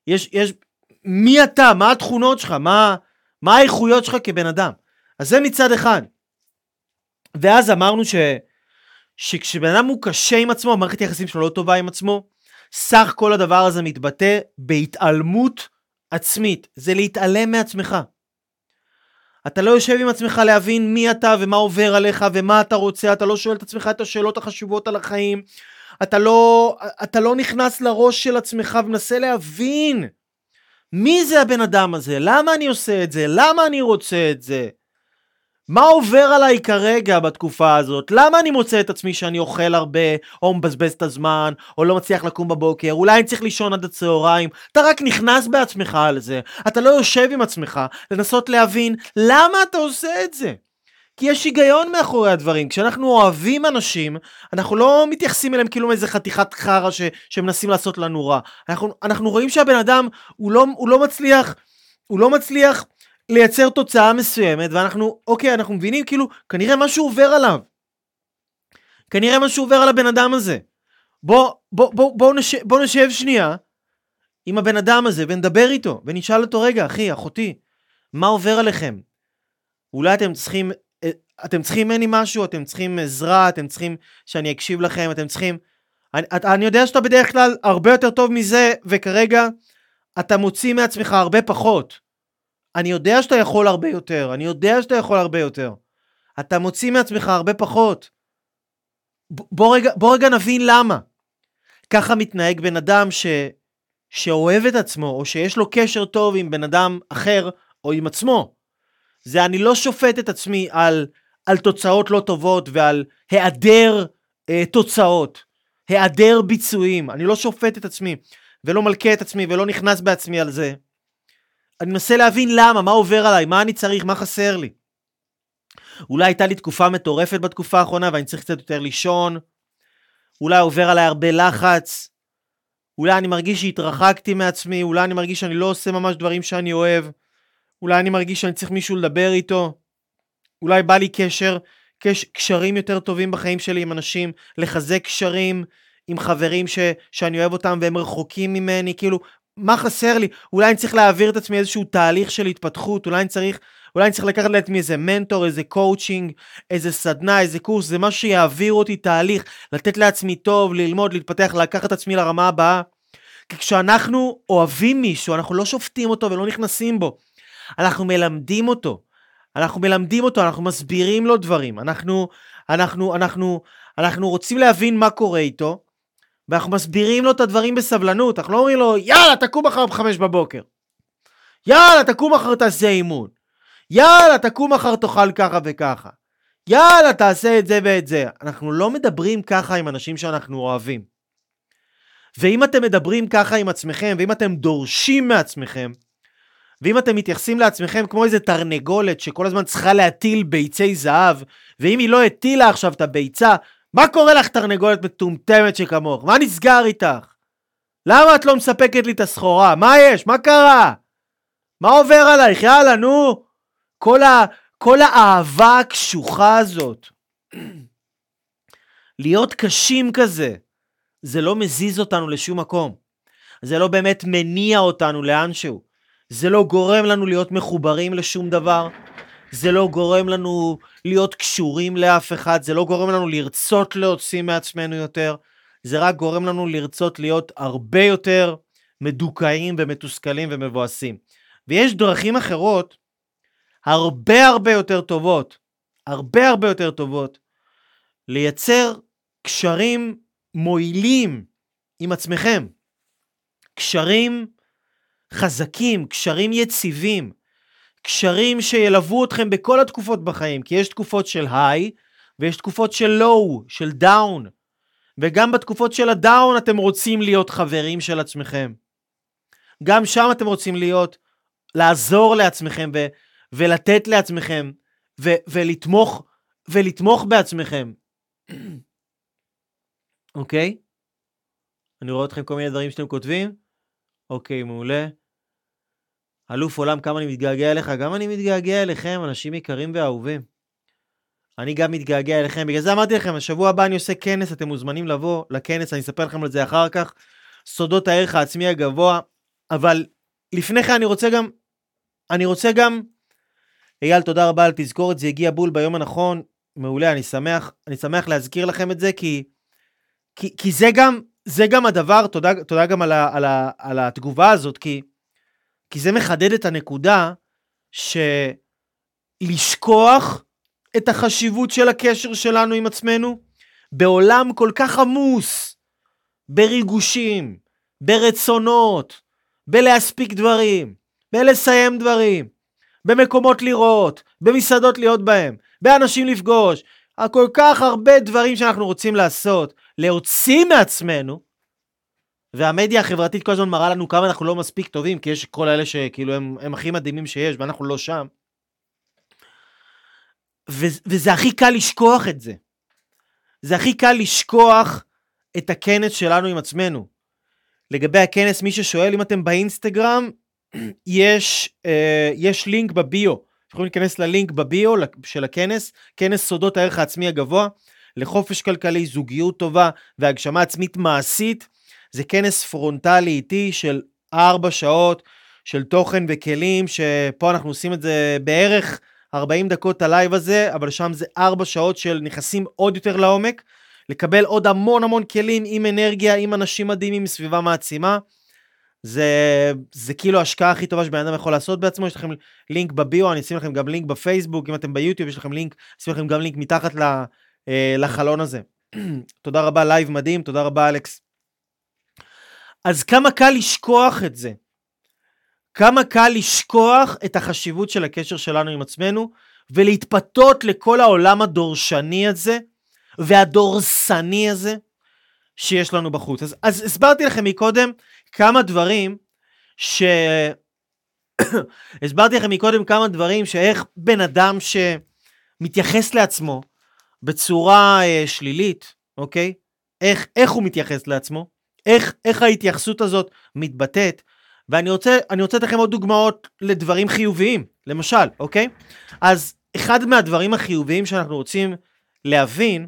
יש, יש, מי אתה? מה התכונות שלך? מה, מה האיכויות שלך כבן אדם? אז זה מצד אחד. ואז אמרנו ש, שכשבן אדם הוא קשה עם עצמו, המערכת היחסים שלו לא טובה עם עצמו, סך כל הדבר הזה מתבטא בהתעלמות עצמית. זה להתעלם מעצמך. אתה לא יושב עם עצמך להבין מי אתה ומה עובר עליך ומה אתה רוצה, אתה לא שואל את עצמך את השאלות החשובות על החיים, אתה לא, אתה לא נכנס לראש של עצמך ומנסה להבין מי זה הבן אדם הזה, למה אני עושה את זה, למה אני רוצה את זה. מה עובר עליי כרגע בתקופה הזאת? למה אני מוצא את עצמי שאני אוכל הרבה, או מבזבז את הזמן, או לא מצליח לקום בבוקר? אולי אני צריך לישון עד הצהריים? אתה רק נכנס בעצמך על זה. אתה לא יושב עם עצמך לנסות להבין למה אתה עושה את זה. כי יש היגיון מאחורי הדברים. כשאנחנו אוהבים אנשים, אנחנו לא מתייחסים אליהם כאילו מאיזה חתיכת חרא. שמנסים לעשות לנו רע. אנחנו, אנחנו רואים שהבן אדם, הוא לא, הוא לא מצליח, הוא לא מצליח לייצר תוצאה מסוימת, ואנחנו, אוקיי, אנחנו מבינים, כאילו, כנראה משהו עובר עליו. כנראה משהו עובר על הבן אדם הזה. בוא, בוא, בוא, בוא, נשב, בוא נשב שנייה עם הבן אדם הזה ונדבר איתו, ונשאל אותו, רגע, אחי, אחותי, מה עובר עליכם? אולי אתם צריכים, אה, אתם צריכים ממני משהו, אתם צריכים עזרה, אתם צריכים שאני אקשיב לכם, אתם צריכים... אני, אני יודע שאתה בדרך כלל הרבה יותר טוב מזה, וכרגע אתה מוציא מעצמך הרבה פחות. אני יודע שאתה יכול הרבה יותר, אני יודע שאתה יכול הרבה יותר. אתה מוציא מעצמך הרבה פחות. בוא רגע, בוא רגע נבין למה. ככה מתנהג בן אדם ש, שאוהב את עצמו, או שיש לו קשר טוב עם בן אדם אחר, או עם עצמו. זה אני לא שופט את עצמי על, על תוצאות לא טובות ועל היעדר אה, תוצאות, היעדר ביצועים. אני לא שופט את עצמי, ולא מלכה את עצמי, ולא נכנס בעצמי על זה. אני מנסה להבין למה, מה עובר עליי, מה אני צריך, מה חסר לי. אולי הייתה לי תקופה מטורפת בתקופה האחרונה ואני צריך קצת יותר לישון. אולי עובר עליי הרבה לחץ. אולי אני מרגיש שהתרחקתי מעצמי, אולי אני מרגיש שאני לא עושה ממש דברים שאני אוהב. אולי אני מרגיש שאני צריך מישהו לדבר איתו. אולי בא לי קשר, קש, קשרים יותר טובים בחיים שלי עם אנשים, לחזק קשרים עם חברים ש, שאני אוהב אותם והם רחוקים ממני, כאילו, מה חסר לי? אולי אני צריך להעביר את עצמי איזשהו תהליך של התפתחות, אולי אני צריך, אולי אני צריך לקחת לעצמי איזה מנטור, איזה קואוצ'ינג, איזה סדנה, איזה קורס, זה משהו שיעביר אותי תהליך, לתת לעצמי טוב, ללמוד, להתפתח, לקחת את עצמי לרמה הבאה. כי כשאנחנו אוהבים מישהו, אנחנו לא שופטים אותו ולא נכנסים בו. אנחנו מלמדים אותו. אנחנו מלמדים אותו, אנחנו מסבירים לו דברים. אנחנו, אנחנו, אנחנו, אנחנו רוצים להבין מה קורה איתו, ואנחנו מסבירים לו את הדברים בסבלנות, אנחנו לא אומרים לו, יאללה, תקום מחר בחמש בבוקר. יאללה, תקום מחר תעשה אימון. יאללה, תקום מחר תאכל ככה וככה. יאללה, תעשה את זה ואת זה. אנחנו לא מדברים ככה עם אנשים שאנחנו אוהבים. ואם אתם מדברים ככה עם עצמכם, ואם אתם דורשים מעצמכם, ואם אתם מתייחסים לעצמכם כמו איזה תרנגולת שכל הזמן צריכה להטיל ביצי זהב, ואם היא לא הטילה עכשיו את הביצה, מה קורה לך תרנגולת מטומטמת שכמוך? מה נסגר איתך? למה את לא מספקת לי את הסחורה? מה יש? מה קרה? מה עובר עלייך? יאללה, נו. כל, ה, כל האהבה הקשוחה הזאת. להיות קשים כזה, זה לא מזיז אותנו לשום מקום. זה לא באמת מניע אותנו לאנשהו. זה לא גורם לנו להיות מחוברים לשום דבר. זה לא גורם לנו להיות קשורים לאף אחד, זה לא גורם לנו לרצות להוציא מעצמנו יותר, זה רק גורם לנו לרצות להיות הרבה יותר מדוכאים ומתוסכלים ומבואסים. ויש דרכים אחרות, הרבה הרבה יותר טובות, הרבה הרבה יותר טובות, לייצר קשרים מועילים עם עצמכם. קשרים חזקים, קשרים יציבים, קשרים שילוו אתכם בכל התקופות בחיים, כי יש תקופות של היי ויש תקופות של לואו, של דאון. וגם בתקופות של הדאון אתם רוצים להיות חברים של עצמכם. גם שם אתם רוצים להיות, לעזור לעצמכם ו- ולתת לעצמכם ו- ולתמוך, ולתמוך בעצמכם. אוקיי? אני רואה אתכם כל מיני דברים שאתם כותבים. אוקיי, מעולה. אלוף עולם, כמה אני מתגעגע אליך, גם אני מתגעגע אליכם, אנשים יקרים ואהובים. אני גם מתגעגע אליכם, בגלל זה אמרתי לכם, השבוע הבא אני עושה כנס, אתם מוזמנים לבוא לכנס, אני אספר לכם על זה אחר כך. סודות הערך העצמי הגבוה, אבל לפני כן אני רוצה גם, אני רוצה גם, אייל, תודה רבה על תזכורת, זה הגיע בול ביום הנכון, מעולה, אני שמח, אני שמח להזכיר לכם את זה, כי, כי, כי זה גם, זה גם הדבר, תודה, תודה גם על, ה, על, ה, על התגובה הזאת, כי, כי זה מחדד את הנקודה שלשכוח את החשיבות של הקשר שלנו עם עצמנו בעולם כל כך עמוס בריגושים, ברצונות, בלהספיק דברים, בלסיים דברים, במקומות לראות, במסעדות להיות בהם, באנשים לפגוש, כל כך הרבה דברים שאנחנו רוצים לעשות, להוציא מעצמנו, והמדיה החברתית כל הזמן מראה לנו כמה אנחנו לא מספיק טובים, כי יש כל אלה שכאילו הם, הם הכי מדהימים שיש, ואנחנו לא שם. ו- וזה הכי קל לשכוח את זה. זה הכי קל לשכוח את הכנס שלנו עם עצמנו. לגבי הכנס, מי ששואל אם אתם באינסטגרם, יש, אה, יש לינק בביו. יכולים להיכנס ללינק בביו של הכנס, כנס סודות הערך העצמי הגבוה, לחופש כלכלי, זוגיות טובה והגשמה עצמית מעשית. זה כנס פרונטלי איטי של ארבע שעות של תוכן וכלים, שפה אנחנו עושים את זה בערך 40 דקות הלייב הזה, אבל שם זה ארבע שעות של נכנסים עוד יותר לעומק, לקבל עוד המון המון כלים עם אנרגיה, עם אנשים מדהימים, סביבה מעצימה. זה, זה כאילו ההשקעה הכי טובה שבן אדם יכול לעשות בעצמו, יש לכם לינק בביו, אני אשים לכם גם לינק בפייסבוק, אם אתם ביוטיוב יש לכם לינק, אשים לכם גם לינק מתחת אה, לחלון הזה. תודה רבה, לייב מדהים, תודה רבה אלכס. אז כמה קל לשכוח את זה. כמה קל לשכוח את החשיבות של הקשר שלנו עם עצמנו ולהתפתות לכל העולם הדורשני הזה והדורסני הזה שיש לנו בחוץ. אז, אז הסברתי לכם מקודם כמה דברים ש... הסברתי לכם מקודם כמה דברים שאיך בן אדם שמתייחס לעצמו בצורה אה, שלילית, אוקיי? איך, איך הוא מתייחס לעצמו? איך, איך ההתייחסות הזאת מתבטאת? ואני רוצה, רוצה לתת לכם עוד דוגמאות לדברים חיוביים, למשל, אוקיי? אז אחד מהדברים החיוביים שאנחנו רוצים להבין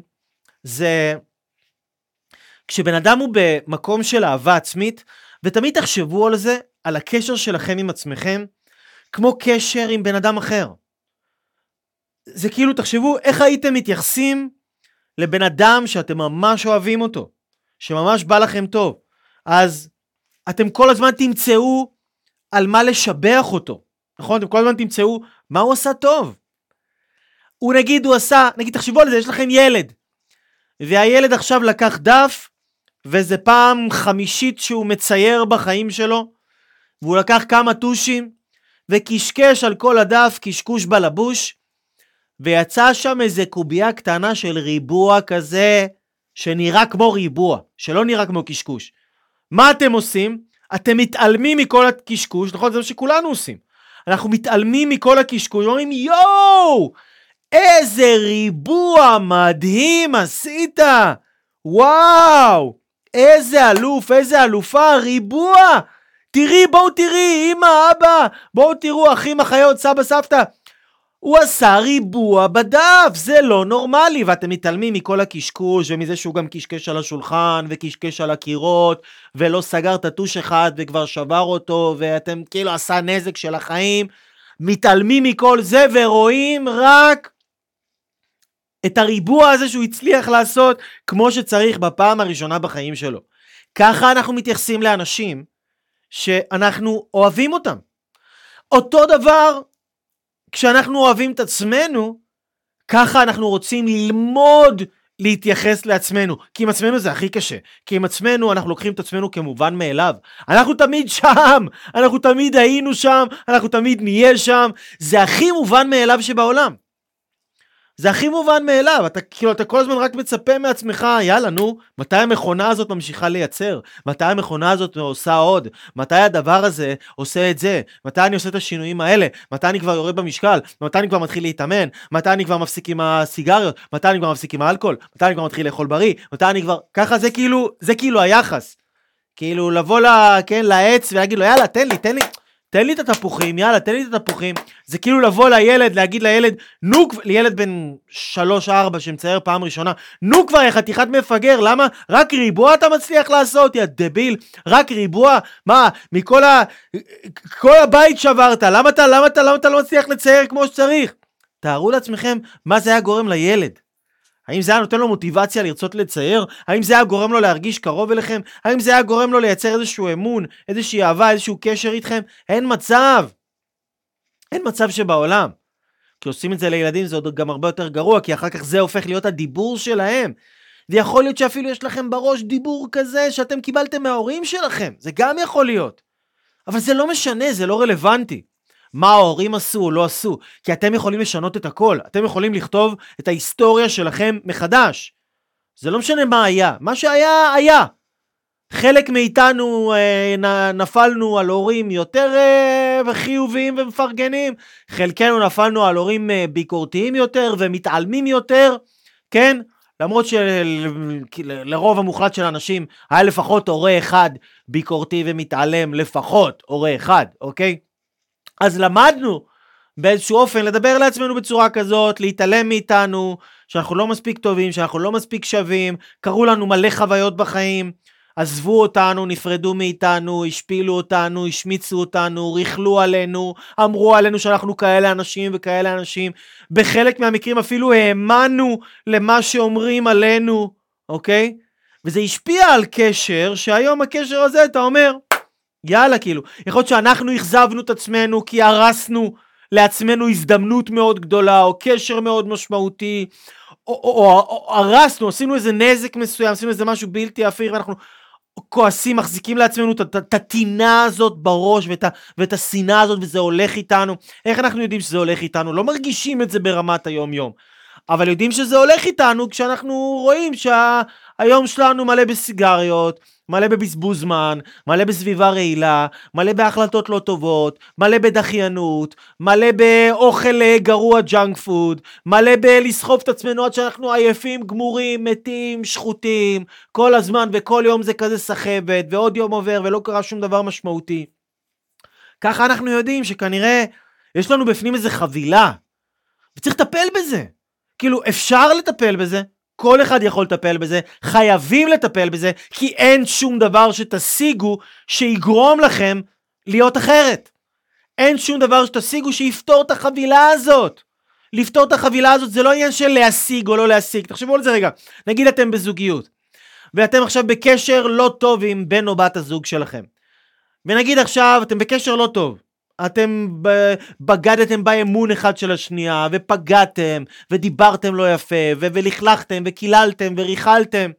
זה כשבן אדם הוא במקום של אהבה עצמית, ותמיד תחשבו על זה, על הקשר שלכם עם עצמכם, כמו קשר עם בן אדם אחר. זה כאילו, תחשבו איך הייתם מתייחסים לבן אדם שאתם ממש אוהבים אותו, שממש בא לכם טוב. אז אתם כל הזמן תמצאו על מה לשבח אותו, נכון? אתם כל הזמן תמצאו מה הוא עשה טוב. הוא נגיד, הוא עשה, נגיד, תחשבו על זה, יש לכם ילד, והילד עכשיו לקח דף, וזה פעם חמישית שהוא מצייר בחיים שלו, והוא לקח כמה טושים, וקשקש על כל הדף קשקוש בלבוש, ויצא שם איזה קובייה קטנה של ריבוע כזה, שנראה כמו ריבוע, שלא נראה כמו קשקוש. מה אתם עושים? אתם מתעלמים מכל הקשקוש, נכון? זה מה שכולנו עושים. אנחנו מתעלמים מכל הקשקוש, אומרים יואו, איזה ריבוע מדהים עשית, וואו, איזה אלוף, איזה אלופה, ריבוע. תראי, בואו תראי, אמא, אבא, בואו תראו, אחים, אחיות, סבא, סבתא. הוא עשה ריבוע בדף, זה לא נורמלי, ואתם מתעלמים מכל הקשקוש ומזה שהוא גם קשקש על השולחן וקשקש על הקירות ולא סגר את הטוש אחד וכבר שבר אותו ואתם כאילו עשה נזק של החיים, מתעלמים מכל זה ורואים רק את הריבוע הזה שהוא הצליח לעשות כמו שצריך בפעם הראשונה בחיים שלו. ככה אנחנו מתייחסים לאנשים שאנחנו אוהבים אותם. אותו דבר כשאנחנו אוהבים את עצמנו, ככה אנחנו רוצים ללמוד להתייחס לעצמנו, כי עם עצמנו זה הכי קשה, כי עם עצמנו אנחנו לוקחים את עצמנו כמובן מאליו. אנחנו תמיד שם, אנחנו תמיד היינו שם, אנחנו תמיד נהיה שם, זה הכי מובן מאליו שבעולם. זה הכי מובן מאליו, אתה כאילו, אתה כל הזמן רק מצפה מעצמך, יאללה, נו, מתי המכונה הזאת ממשיכה לייצר? מתי המכונה הזאת עושה עוד? מתי הדבר הזה עושה את זה? מתי אני עושה את השינויים האלה? מתי אני כבר יורד במשקל? מתי אני כבר מתחיל להתאמן? מתי אני כבר מפסיק עם הסיגריות? מתי אני כבר מפסיק עם האלכוהול? מתי אני כבר מתחיל לאכול בריא? מתי אני כבר... ככה זה כאילו, זה כאילו היחס. כאילו לבוא ל... כן, לעץ ולהגיד לו, יאללה, תן לי, תן לי. תן לי את התפוחים, יאללה, תן לי את התפוחים. זה כאילו לבוא לילד, להגיד לילד, נו, לילד בן 3-4 שמצייר פעם ראשונה, נו כבר, יא חתיכת מפגר, למה? רק ריבוע אתה מצליח לעשות, יא דביל, רק ריבוע? מה, מכל ה... כל הבית שברת, למה אתה, למה אתה, למה אתה לא מצליח לצייר כמו שצריך? תארו לעצמכם מה זה היה גורם לילד. האם זה היה נותן לו מוטיבציה לרצות לצייר? האם זה היה גורם לו להרגיש קרוב אליכם? האם זה היה גורם לו לייצר איזשהו אמון, איזושהי אהבה, איזשהו קשר איתכם? אין מצב. אין מצב שבעולם. כי עושים את זה לילדים זה עוד גם הרבה יותר גרוע, כי אחר כך זה הופך להיות הדיבור שלהם. ויכול להיות שאפילו יש לכם בראש דיבור כזה שאתם קיבלתם מההורים שלכם, זה גם יכול להיות. אבל זה לא משנה, זה לא רלוונטי. מה ההורים עשו או לא עשו, כי אתם יכולים לשנות את הכל, אתם יכולים לכתוב את ההיסטוריה שלכם מחדש. זה לא משנה מה היה, מה שהיה, היה. חלק מאיתנו אה, נפלנו על הורים יותר אה, חיוביים ומפרגנים, חלקנו נפלנו על הורים אה, ביקורתיים יותר ומתעלמים יותר, כן? למרות שלרוב המוחלט של האנשים היה לפחות הורה אחד ביקורתי ומתעלם, לפחות הורה אחד, אוקיי? אז למדנו באיזשהו אופן לדבר לעצמנו בצורה כזאת, להתעלם מאיתנו, שאנחנו לא מספיק טובים, שאנחנו לא מספיק שווים, קרו לנו מלא חוויות בחיים, עזבו אותנו, נפרדו מאיתנו, השפילו אותנו, השמיצו אותנו, ריכלו עלינו, אמרו עלינו שאנחנו כאלה אנשים וכאלה אנשים. בחלק מהמקרים אפילו האמנו למה שאומרים עלינו, אוקיי? וזה השפיע על קשר, שהיום הקשר הזה, אתה אומר, יאללה, כאילו. יכול להיות שאנחנו אכזבנו את עצמנו כי הרסנו לעצמנו הזדמנות מאוד גדולה, או קשר מאוד משמעותי, או, או, או, או הרסנו, עשינו איזה נזק מסוים, עשינו איזה משהו בלתי הפיך, ואנחנו כועסים, מחזיקים לעצמנו את הטינה הזאת בראש, ואת השנאה הזאת, וזה הולך איתנו. איך אנחנו יודעים שזה הולך איתנו? לא מרגישים את זה ברמת היום-יום. אבל יודעים שזה הולך איתנו כשאנחנו רואים שהיום שלנו מלא בסיגריות, מלא בבזבוז זמן, מלא בסביבה רעילה, מלא בהחלטות לא טובות, מלא בדחיינות, מלא באוכל אה, גרוע junk food, מלא בלסחוב את עצמנו עד שאנחנו עייפים, גמורים, מתים, שחוטים, כל הזמן וכל יום זה כזה סחבת, ועוד יום עובר ולא קרה שום דבר משמעותי. ככה אנחנו יודעים שכנראה יש לנו בפנים איזה חבילה, וצריך לטפל בזה. כאילו, אפשר לטפל בזה, כל אחד יכול לטפל בזה, חייבים לטפל בזה, כי אין שום דבר שתשיגו שיגרום לכם להיות אחרת. אין שום דבר שתשיגו שיפתור את החבילה הזאת. לפתור את החבילה הזאת זה לא עניין של להשיג או לא להשיג. תחשבו על זה רגע. נגיד אתם בזוגיות, ואתם עכשיו בקשר לא טוב עם בן או בת הזוג שלכם. ונגיד עכשיו אתם בקשר לא טוב. אתם בגדתם באמון אחד של השנייה, ופגעתם, ודיברתם לא יפה, ו- ולכלכתם, וקיללתם, וריכלתם.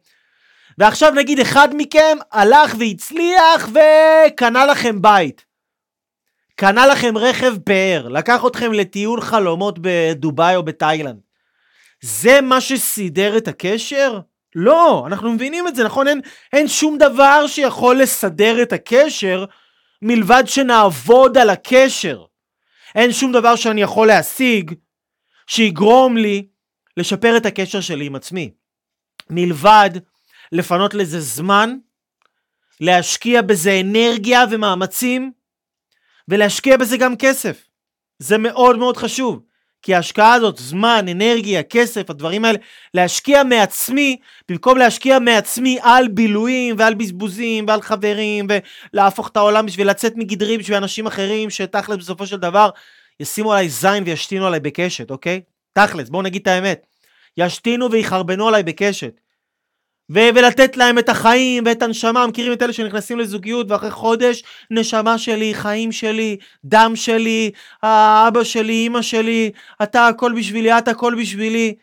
ועכשיו נגיד אחד מכם הלך והצליח וקנה לכם בית. קנה לכם רכב פאר, לקח אתכם לטיול חלומות בדובאי או בתאילנד. זה מה שסידר את הקשר? לא, אנחנו מבינים את זה, נכון? אין, אין שום דבר שיכול לסדר את הקשר מלבד שנעבוד על הקשר. אין שום דבר שאני יכול להשיג שיגרום לי לשפר את הקשר שלי עם עצמי. מלבד לפנות לזה זמן, להשקיע בזה אנרגיה ומאמצים, ולהשקיע בזה גם כסף. זה מאוד מאוד חשוב. כי ההשקעה הזאת, זמן, אנרגיה, כסף, הדברים האלה, להשקיע מעצמי, במקום להשקיע מעצמי על בילויים ועל בזבוזים ועל חברים ולהפוך את העולם בשביל לצאת מגדרי בשביל אנשים אחרים שתכלס בסופו של דבר ישימו עליי זין וישתינו עליי בקשת, אוקיי? תכלס, בואו נגיד את האמת. ישתינו ויחרבנו עליי בקשת. ו- ולתת להם את החיים ואת הנשמה, מכירים את אלה שנכנסים לזוגיות ואחרי חודש, נשמה שלי, חיים שלי, דם שלי, האבא שלי, אמא שלי, אתה הכל בשבילי, את הכל בשבילי.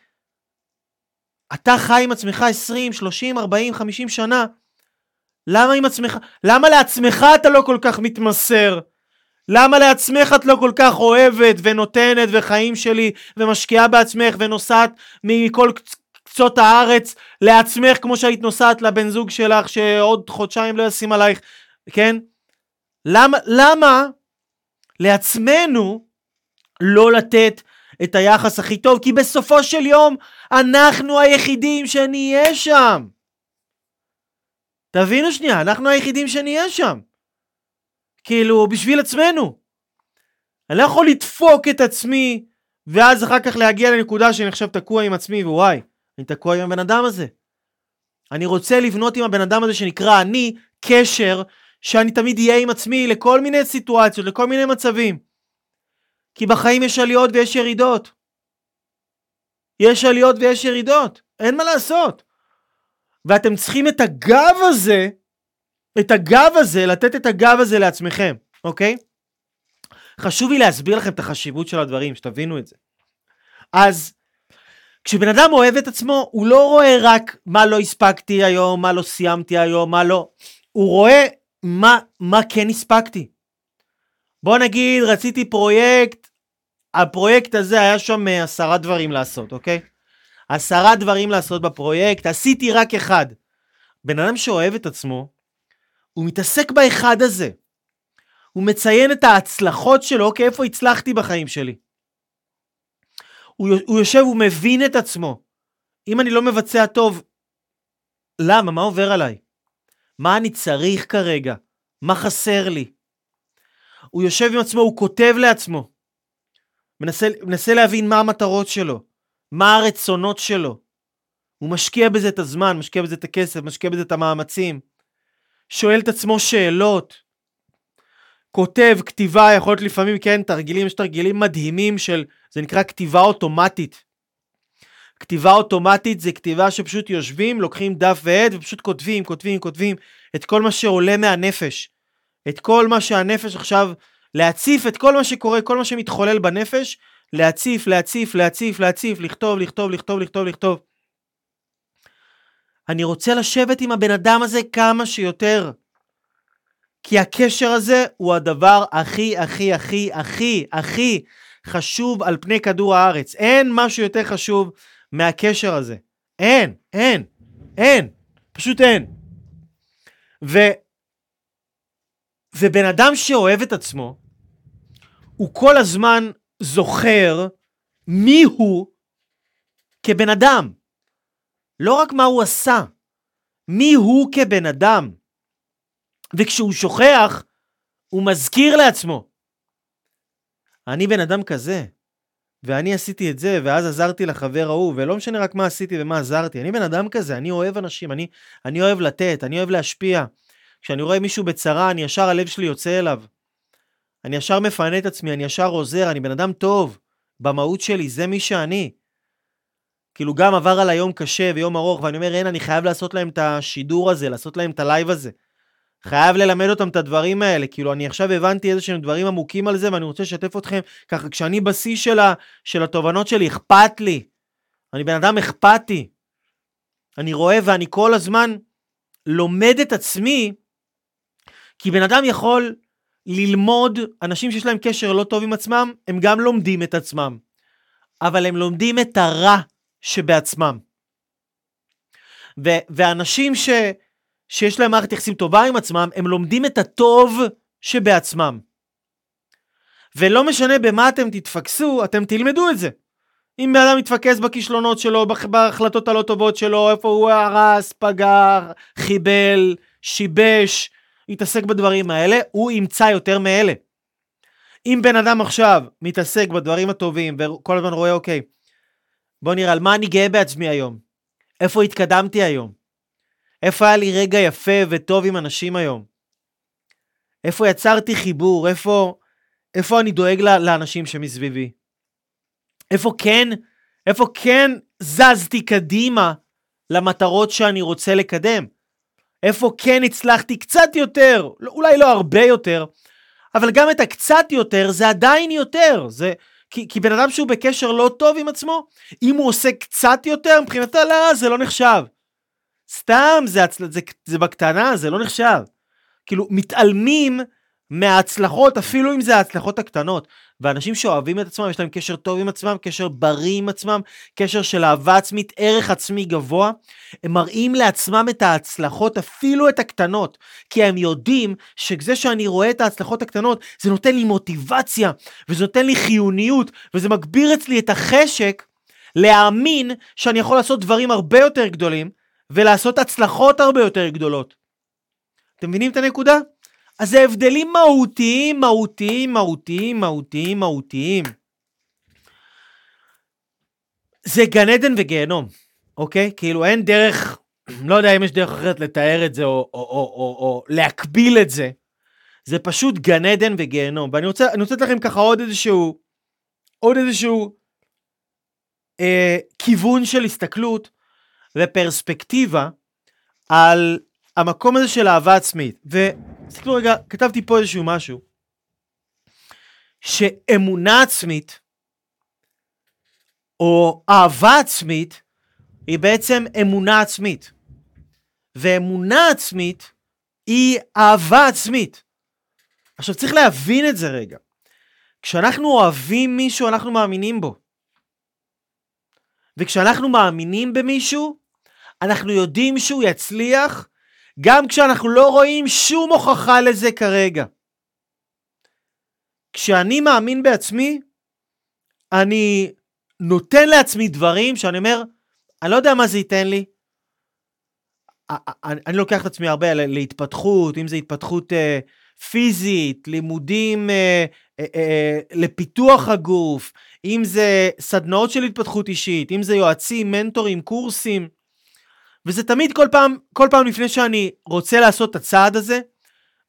אתה חי עם עצמך 20, 30, 40, 50 שנה. למה עם עצמך, למה לעצמך אתה לא כל כך מתמסר? למה לעצמך את לא כל כך אוהבת ונותנת וחיים שלי ומשקיעה בעצמך ונוסעת מכל קצות הארץ לעצמך כמו שהיית נוסעת לבן זוג שלך שעוד חודשיים לא ישים עלייך, כן? למה, למה לעצמנו לא לתת את היחס הכי טוב? כי בסופו של יום אנחנו היחידים שנהיה שם. תבינו שנייה, אנחנו היחידים שנהיה שם. כאילו, בשביל עצמנו. אני לא יכול לדפוק את עצמי, ואז אחר כך להגיע לנקודה שאני עכשיו תקוע עם עצמי, ווואי, אני תקוע עם הבן אדם הזה. אני רוצה לבנות עם הבן אדם הזה שנקרא אני, קשר, שאני תמיד אהיה עם עצמי לכל מיני סיטואציות, לכל מיני מצבים. כי בחיים יש עליות ויש ירידות. יש עליות ויש ירידות, אין מה לעשות. ואתם צריכים את הגב הזה, את הגב הזה, לתת את הגב הזה לעצמכם, אוקיי? חשוב לי להסביר לכם את החשיבות של הדברים, שתבינו את זה. אז כשבן אדם אוהב את עצמו, הוא לא רואה רק מה לא הספקתי היום, מה לא סיימתי היום, מה לא. הוא רואה מה, מה כן הספקתי. בוא נגיד, רציתי פרויקט, הפרויקט הזה היה שם עשרה דברים לעשות, אוקיי? עשרה דברים לעשות בפרויקט, עשיתי רק אחד. בן אדם שאוהב את עצמו, הוא מתעסק באחד הזה. הוא מציין את ההצלחות שלו, אוקיי, איפה הצלחתי בחיים שלי. הוא, הוא יושב, הוא מבין את עצמו. אם אני לא מבצע טוב, למה? מה עובר עליי? מה אני צריך כרגע? מה חסר לי? הוא יושב עם עצמו, הוא כותב לעצמו. מנסה, מנסה להבין מה המטרות שלו, מה הרצונות שלו. הוא משקיע בזה את הזמן, משקיע בזה את הכסף, משקיע בזה את המאמצים. שואל את עצמו שאלות. כותב, כתיבה, יכול להיות לפעמים, כן, תרגילים, יש תרגילים מדהימים של, זה נקרא כתיבה אוטומטית. כתיבה אוטומטית זה כתיבה שפשוט יושבים, לוקחים דף ועד ופשוט כותבים, כותבים, כותבים את כל מה שעולה מהנפש. את כל מה שהנפש עכשיו, להציף את כל מה שקורה, כל מה שמתחולל בנפש, להציף, להציף, להציף, להציף, לכתוב, לכתוב, לכתוב, לכתוב, לכתוב. אני רוצה לשבת עם הבן אדם הזה כמה שיותר. כי הקשר הזה הוא הדבר הכי, הכי, הכי, הכי, הכי חשוב על פני כדור הארץ. אין משהו יותר חשוב מהקשר הזה. אין, אין, אין, פשוט אין. ו... ובן אדם שאוהב את עצמו, הוא כל הזמן זוכר מי הוא כבן אדם. לא רק מה הוא עשה, מי הוא כבן אדם. וכשהוא שוכח, הוא מזכיר לעצמו. אני בן אדם כזה, ואני עשיתי את זה, ואז עזרתי לחבר ההוא, ולא משנה רק מה עשיתי ומה עזרתי. אני בן אדם כזה, אני אוהב אנשים, אני, אני אוהב לתת, אני אוהב להשפיע. כשאני רואה מישהו בצרה, אני ישר, הלב שלי יוצא אליו. אני ישר מפנה את עצמי, אני ישר עוזר, אני בן אדם טוב. במהות שלי, זה מי שאני. כאילו גם עבר עליי יום קשה ויום ארוך, ואני אומר, אין, אני חייב לעשות להם את השידור הזה, לעשות להם את הלייב הזה. חייב ללמד אותם את הדברים האלה, כאילו אני עכשיו הבנתי איזה שהם דברים עמוקים על זה ואני רוצה לשתף אתכם, ככה כשאני בשיא של, ה, של התובנות שלי, אכפת לי. אני בן אדם אכפתי. אני רואה ואני כל הזמן לומד את עצמי, כי בן אדם יכול ללמוד, אנשים שיש להם קשר לא טוב עם עצמם, הם גם לומדים את עצמם. אבל הם לומדים את הרע שבעצמם. ו- ואנשים ש- שיש להם מערכת יחסים טובה עם עצמם, הם לומדים את הטוב שבעצמם. ולא משנה במה אתם תתפקסו, אתם תלמדו את זה. אם בן אדם מתפקס בכישלונות שלו, בהחלטות הלא טובות שלו, איפה הוא הרס, פגע, חיבל, שיבש, יתעסק בדברים האלה, הוא ימצא יותר מאלה. אם בן אדם עכשיו מתעסק בדברים הטובים וכל הזמן רואה, אוקיי, בוא נראה על מה אני גאה בעצמי היום, איפה התקדמתי היום, איפה היה לי רגע יפה וטוב עם אנשים היום, איפה יצרתי חיבור, איפה, איפה אני דואג לאנשים שמסביבי, איפה כן, איפה כן זזתי קדימה למטרות שאני רוצה לקדם. איפה כן הצלחתי קצת יותר, לא, אולי לא הרבה יותר, אבל גם את הקצת יותר זה עדיין יותר. זה כי, כי בן אדם שהוא בקשר לא טוב עם עצמו, אם הוא עושה קצת יותר, מבחינתו לא, זה לא נחשב. סתם, זה, זה, זה, זה בקטנה, זה לא נחשב. כאילו, מתעלמים מההצלחות, אפילו אם זה ההצלחות הקטנות. ואנשים שאוהבים את עצמם, יש להם קשר טוב עם עצמם, קשר בריא עם עצמם, קשר של אהבה עצמית, ערך עצמי גבוה, הם מראים לעצמם את ההצלחות, אפילו את הקטנות, כי הם יודעים שזה שאני רואה את ההצלחות הקטנות, זה נותן לי מוטיבציה, וזה נותן לי חיוניות, וזה מגביר אצלי את החשק להאמין שאני יכול לעשות דברים הרבה יותר גדולים, ולעשות הצלחות הרבה יותר גדולות. אתם מבינים את הנקודה? אז זה הבדלים מהותיים, מהותיים, מהותיים, מהותיים, מהותיים. זה גן עדן וגיהנום, אוקיי? כאילו אין דרך, לא יודע אם יש דרך אחרת לתאר את זה או, או, או, או, או להקביל את זה. זה פשוט גן עדן וגיהנום. ואני רוצה, רוצה לתת לכם ככה עוד איזשהו, עוד איזשהו אה, כיוון של הסתכלות ופרספקטיבה על המקום הזה של אהבה עצמית. ותסתכלו רגע, כתבתי פה איזשהו משהו. שאמונה עצמית, או אהבה עצמית, היא בעצם אמונה עצמית. ואמונה עצמית היא אהבה עצמית. עכשיו צריך להבין את זה רגע. כשאנחנו אוהבים מישהו, אנחנו מאמינים בו. וכשאנחנו מאמינים במישהו, אנחנו יודעים שהוא יצליח גם כשאנחנו לא רואים שום הוכחה לזה כרגע. כשאני מאמין בעצמי, אני נותן לעצמי דברים שאני אומר, אני לא יודע מה זה ייתן לי. אני, אני לוקח את עצמי הרבה להתפתחות, אם זה התפתחות אה, פיזית, לימודים אה, אה, אה, לפיתוח הגוף, אם זה סדנאות של התפתחות אישית, אם זה יועצים, מנטורים, קורסים. וזה תמיד כל פעם, כל פעם לפני שאני רוצה לעשות את הצעד הזה,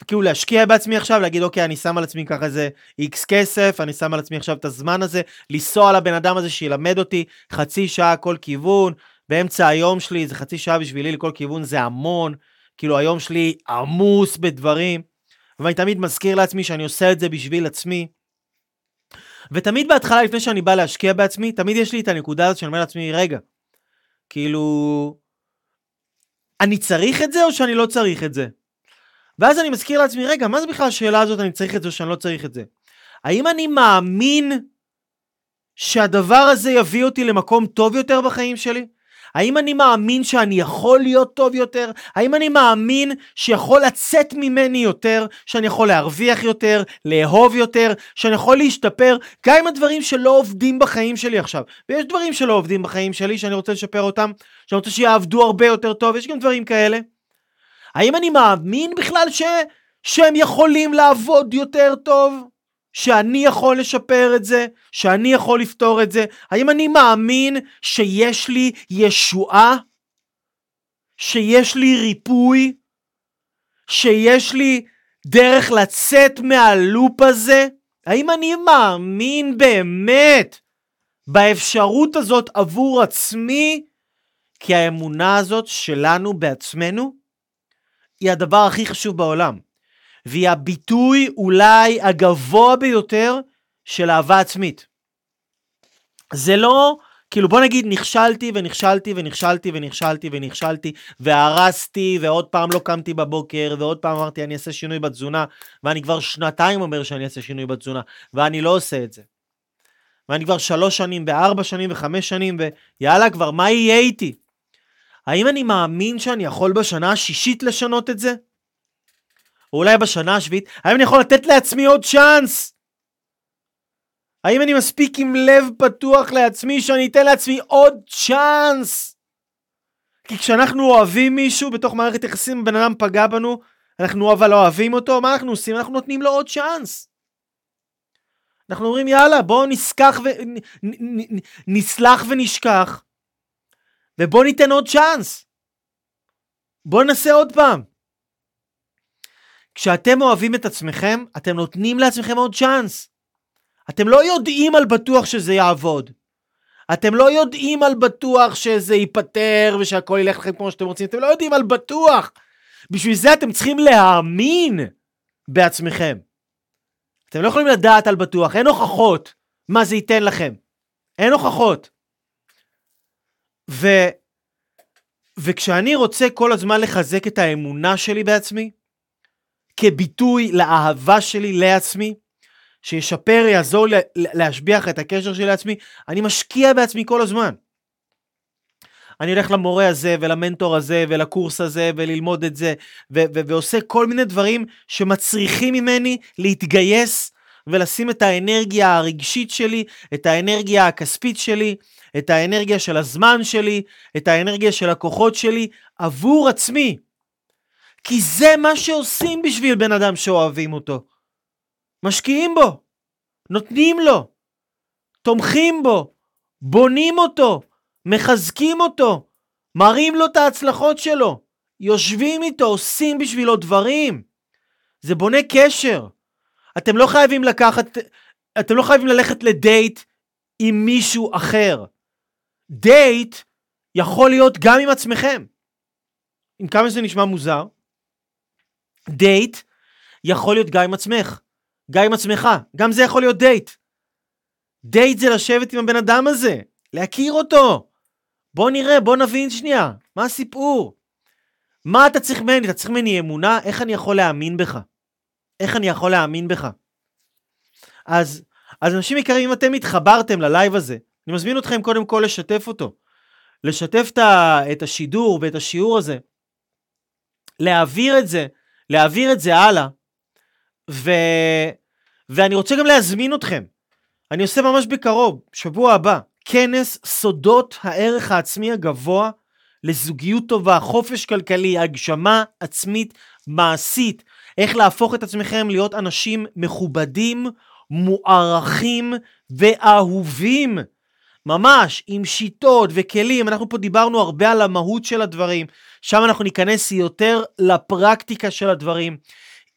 כאילו להשקיע בעצמי עכשיו, להגיד אוקיי, אני שם על עצמי ככה איזה איקס כסף, אני שם על עצמי עכשיו את הזמן הזה, לנסוע לבן אדם הזה שילמד אותי חצי שעה כל כיוון, באמצע היום שלי זה חצי שעה בשבילי לכל כיוון, זה המון, כאילו היום שלי עמוס בדברים, ואני תמיד מזכיר לעצמי שאני עושה את זה בשביל עצמי. ותמיד בהתחלה, לפני שאני בא להשקיע בעצמי, תמיד יש לי את הנקודה הזאת שאני אומר לעצמי, רגע, כאילו, אני צריך את זה או שאני לא צריך את זה? ואז אני מזכיר לעצמי, רגע, מה זה בכלל השאלה הזאת, אני צריך את זה או שאני לא צריך את זה? האם אני מאמין שהדבר הזה יביא אותי למקום טוב יותר בחיים שלי? האם אני מאמין שאני יכול להיות טוב יותר? האם אני מאמין שיכול לצאת ממני יותר? שאני יכול להרוויח יותר? לאהוב יותר? שאני יכול להשתפר? גם עם הדברים שלא עובדים בחיים שלי עכשיו. ויש דברים שלא עובדים בחיים שלי שאני רוצה לשפר אותם, שאני רוצה שיעבדו הרבה יותר טוב, יש גם דברים כאלה. האם אני מאמין בכלל ש... שהם יכולים לעבוד יותר טוב? שאני יכול לשפר את זה, שאני יכול לפתור את זה? האם אני מאמין שיש לי ישועה? שיש לי ריפוי? שיש לי דרך לצאת מהלופ הזה? האם אני מאמין באמת באפשרות הזאת עבור עצמי? כי האמונה הזאת שלנו בעצמנו היא הדבר הכי חשוב בעולם. והיא הביטוי אולי הגבוה ביותר של אהבה עצמית. זה לא, כאילו בוא נגיד נכשלתי ונכשלתי ונכשלתי ונכשלתי ונכשלתי והרסתי ועוד פעם לא קמתי בבוקר ועוד פעם אמרתי אני אעשה שינוי בתזונה ואני כבר שנתיים אומר שאני אעשה שינוי בתזונה ואני לא עושה את זה. ואני כבר שלוש שנים וארבע שנים וחמש שנים ויאללה כבר מה יהיה איתי? האם אני מאמין שאני יכול בשנה השישית לשנות את זה? או אולי בשנה השביעית, האם אני יכול לתת לעצמי עוד צ'אנס? האם אני מספיק עם לב פתוח לעצמי שאני אתן לעצמי עוד צ'אנס? כי כשאנחנו אוהבים מישהו בתוך מערכת יחסים, בן אדם פגע בנו, אנחנו אבל אוהבים אותו, מה אנחנו עושים? אנחנו נותנים לו עוד צ'אנס. אנחנו אומרים יאללה בואו נסכח ו... נסלח ונשכח ובואו ניתן עוד צ'אנס. בואו ננסה עוד פעם. כשאתם אוהבים את עצמכם, אתם נותנים לעצמכם עוד צ'אנס. אתם לא יודעים על בטוח שזה יעבוד. אתם לא יודעים על בטוח שזה ייפתר ושהכול ילך לכם כמו שאתם רוצים, אתם לא יודעים על בטוח. בשביל זה אתם צריכים להאמין בעצמכם. אתם לא יכולים לדעת על בטוח, אין הוכחות מה זה ייתן לכם. אין הוכחות. ו... וכשאני רוצה כל הזמן לחזק את האמונה שלי בעצמי, כביטוי לאהבה שלי לעצמי, שישפר, יעזור להשביח את הקשר שלי לעצמי, אני משקיע בעצמי כל הזמן. אני הולך למורה הזה ולמנטור הזה ולקורס הזה וללמוד את זה ו- ו- ועושה כל מיני דברים שמצריכים ממני להתגייס ולשים את האנרגיה הרגשית שלי, את האנרגיה הכספית שלי, את האנרגיה של הזמן שלי, את האנרגיה של הכוחות שלי עבור עצמי. כי זה מה שעושים בשביל בן אדם שאוהבים אותו. משקיעים בו, נותנים לו, תומכים בו, בונים אותו, מחזקים אותו, מראים לו את ההצלחות שלו, יושבים איתו, עושים בשבילו דברים. זה בונה קשר. אתם לא חייבים לקחת, אתם לא חייבים ללכת לדייט עם מישהו אחר. דייט יכול להיות גם עם עצמכם. עם כמה שזה נשמע מוזר, דייט יכול להיות גם עם עצמך, גם עם עצמך, גם זה יכול להיות דייט. דייט זה לשבת עם הבן אדם הזה, להכיר אותו. בוא נראה, בוא נבין שנייה, מה הסיפור? מה אתה צריך ממני? אתה צריך ממני אמונה? איך אני יכול להאמין בך? איך אני יכול להאמין בך? אז, אז אנשים יקרים, אם אתם התחברתם ללייב הזה, אני מזמין אתכם קודם כל לשתף אותו. לשתף את השידור ואת השיעור הזה. להעביר את זה, להעביר את זה הלאה. ו... ואני רוצה גם להזמין אתכם. אני עושה ממש בקרוב, שבוע הבא, כנס סודות הערך העצמי הגבוה לזוגיות טובה, חופש כלכלי, הגשמה עצמית מעשית, איך להפוך את עצמכם להיות אנשים מכובדים, מוערכים ואהובים. ממש, עם שיטות וכלים, אנחנו פה דיברנו הרבה על המהות של הדברים, שם אנחנו ניכנס יותר לפרקטיקה של הדברים.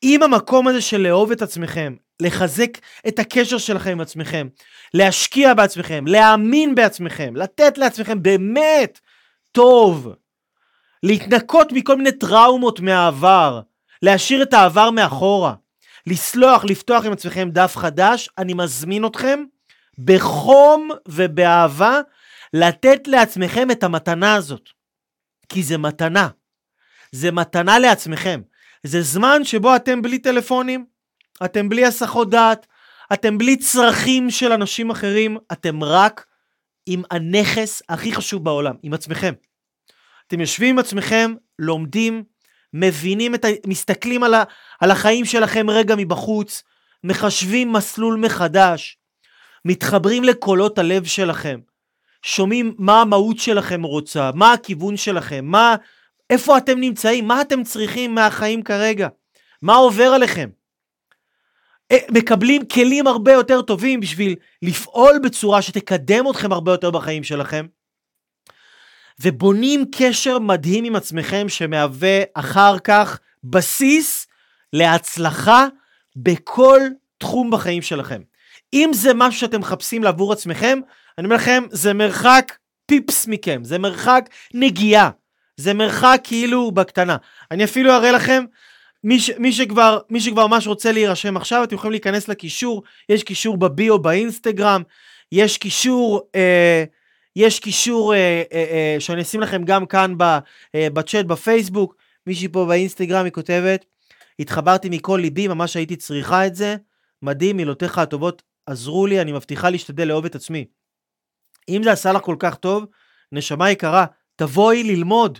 עם המקום הזה של לאהוב את עצמכם, לחזק את הקשר שלכם עם עצמכם, להשקיע בעצמכם, להאמין בעצמכם, לתת לעצמכם באמת טוב, להתנקות מכל מיני טראומות מהעבר, להשאיר את העבר מאחורה, לסלוח, לפתוח עם עצמכם דף חדש, אני מזמין אתכם בחום ובאהבה לתת לעצמכם את המתנה הזאת. כי זה מתנה. זה מתנה לעצמכם. זה זמן שבו אתם בלי טלפונים, אתם בלי הסחות דעת, אתם בלי צרכים של אנשים אחרים, אתם רק עם הנכס הכי חשוב בעולם, עם עצמכם. אתם יושבים עם עצמכם, לומדים, מבינים את ה... מסתכלים על, ה... על החיים שלכם רגע מבחוץ, מחשבים מסלול מחדש, מתחברים לקולות הלב שלכם, שומעים מה המהות שלכם רוצה, מה הכיוון שלכם, מה, איפה אתם נמצאים, מה אתם צריכים מהחיים כרגע, מה עובר עליכם. אה, מקבלים כלים הרבה יותר טובים בשביל לפעול בצורה שתקדם אתכם הרבה יותר בחיים שלכם, ובונים קשר מדהים עם עצמכם שמהווה אחר כך בסיס להצלחה בכל תחום בחיים שלכם. אם זה משהו שאתם מחפשים לעבור עצמכם, אני אומר לכם, זה מרחק פיפס מכם, זה מרחק נגיעה, זה מרחק כאילו בקטנה. אני אפילו אראה לכם, מי, ש, מי, שכבר, מי שכבר ממש רוצה להירשם עכשיו, אתם יכולים להיכנס לקישור, יש קישור בביו באינסטגרם, יש קישור, אה, יש קישור אה, אה, אה, שאני אשים לכם גם כאן ב, אה, בצ'אט בפייסבוק, מישהי פה באינסטגרם היא כותבת, התחברתי מכל ליבי, ממש הייתי צריכה את זה, מדהים, מילותיך הטובות עזרו לי, אני מבטיחה להשתדל לאהוב את עצמי. אם זה עשה לך כל כך טוב, נשמה יקרה, תבואי ללמוד.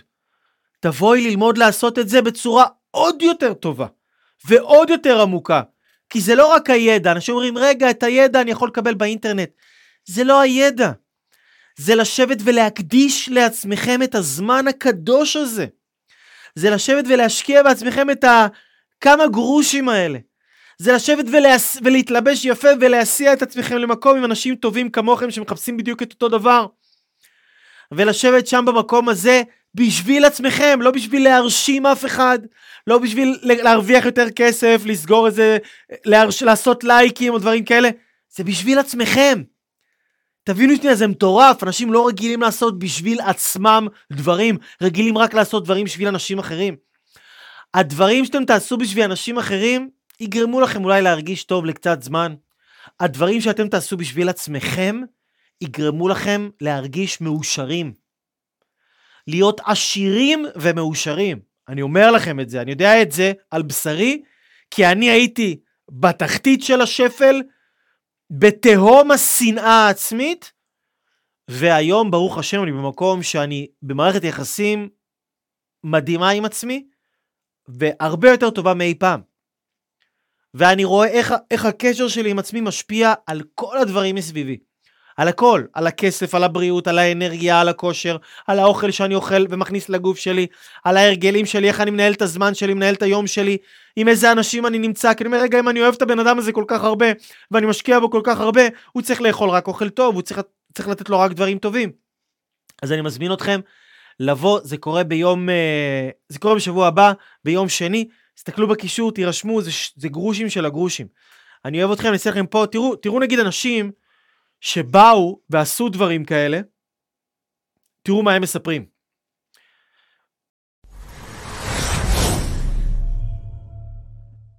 תבואי ללמוד לעשות את זה בצורה עוד יותר טובה ועוד יותר עמוקה. כי זה לא רק הידע, אנשים אומרים, רגע, את הידע אני יכול לקבל באינטרנט. זה לא הידע. זה לשבת ולהקדיש לעצמכם את הזמן הקדוש הזה. זה לשבת ולהשקיע בעצמכם את הכמה גרושים האלה. זה לשבת ולהס... ולהתלבש יפה ולהסיע את עצמכם למקום עם אנשים טובים כמוכם שמחפשים בדיוק את אותו דבר. ולשבת שם במקום הזה בשביל עצמכם, לא בשביל להרשים אף אחד, לא בשביל להרוויח יותר כסף, לסגור איזה, להרש... לעשות לייקים או דברים כאלה, זה בשביל עצמכם. תבינו שנייה, זה מטורף, אנשים לא רגילים לעשות בשביל עצמם דברים, רגילים רק לעשות דברים בשביל אנשים אחרים. הדברים שאתם תעשו בשביל אנשים אחרים, יגרמו לכם אולי להרגיש טוב לקצת זמן, הדברים שאתם תעשו בשביל עצמכם יגרמו לכם להרגיש מאושרים. להיות עשירים ומאושרים. אני אומר לכם את זה, אני יודע את זה על בשרי, כי אני הייתי בתחתית של השפל, בתהום השנאה העצמית, והיום, ברוך השם, אני במקום שאני במערכת יחסים מדהימה עם עצמי, והרבה יותר טובה מאי פעם. ואני רואה איך, איך הקשר שלי עם עצמי משפיע על כל הדברים מסביבי. על הכל, על הכסף, על הבריאות, על האנרגיה, על הכושר, על האוכל שאני אוכל ומכניס לגוף שלי, על ההרגלים שלי, איך אני מנהל את הזמן שלי, מנהל את היום שלי, עם איזה אנשים אני נמצא, כי אני אומר, רגע, אם אני אוהב את הבן אדם הזה כל כך הרבה, ואני משקיע בו כל כך הרבה, הוא צריך לאכול רק אוכל טוב, הוא צריך, צריך לתת לו רק דברים טובים. אז אני מזמין אתכם לבוא, זה קורה ביום, אה, זה קורה בשבוע הבא, ביום שני, תסתכלו בקישור, תירשמו, זה, זה גרושים של הגרושים. אני אוהב אתכם, אני אעשה לכם פה, תראו, תראו נגיד אנשים שבאו ועשו דברים כאלה, תראו מה הם מספרים.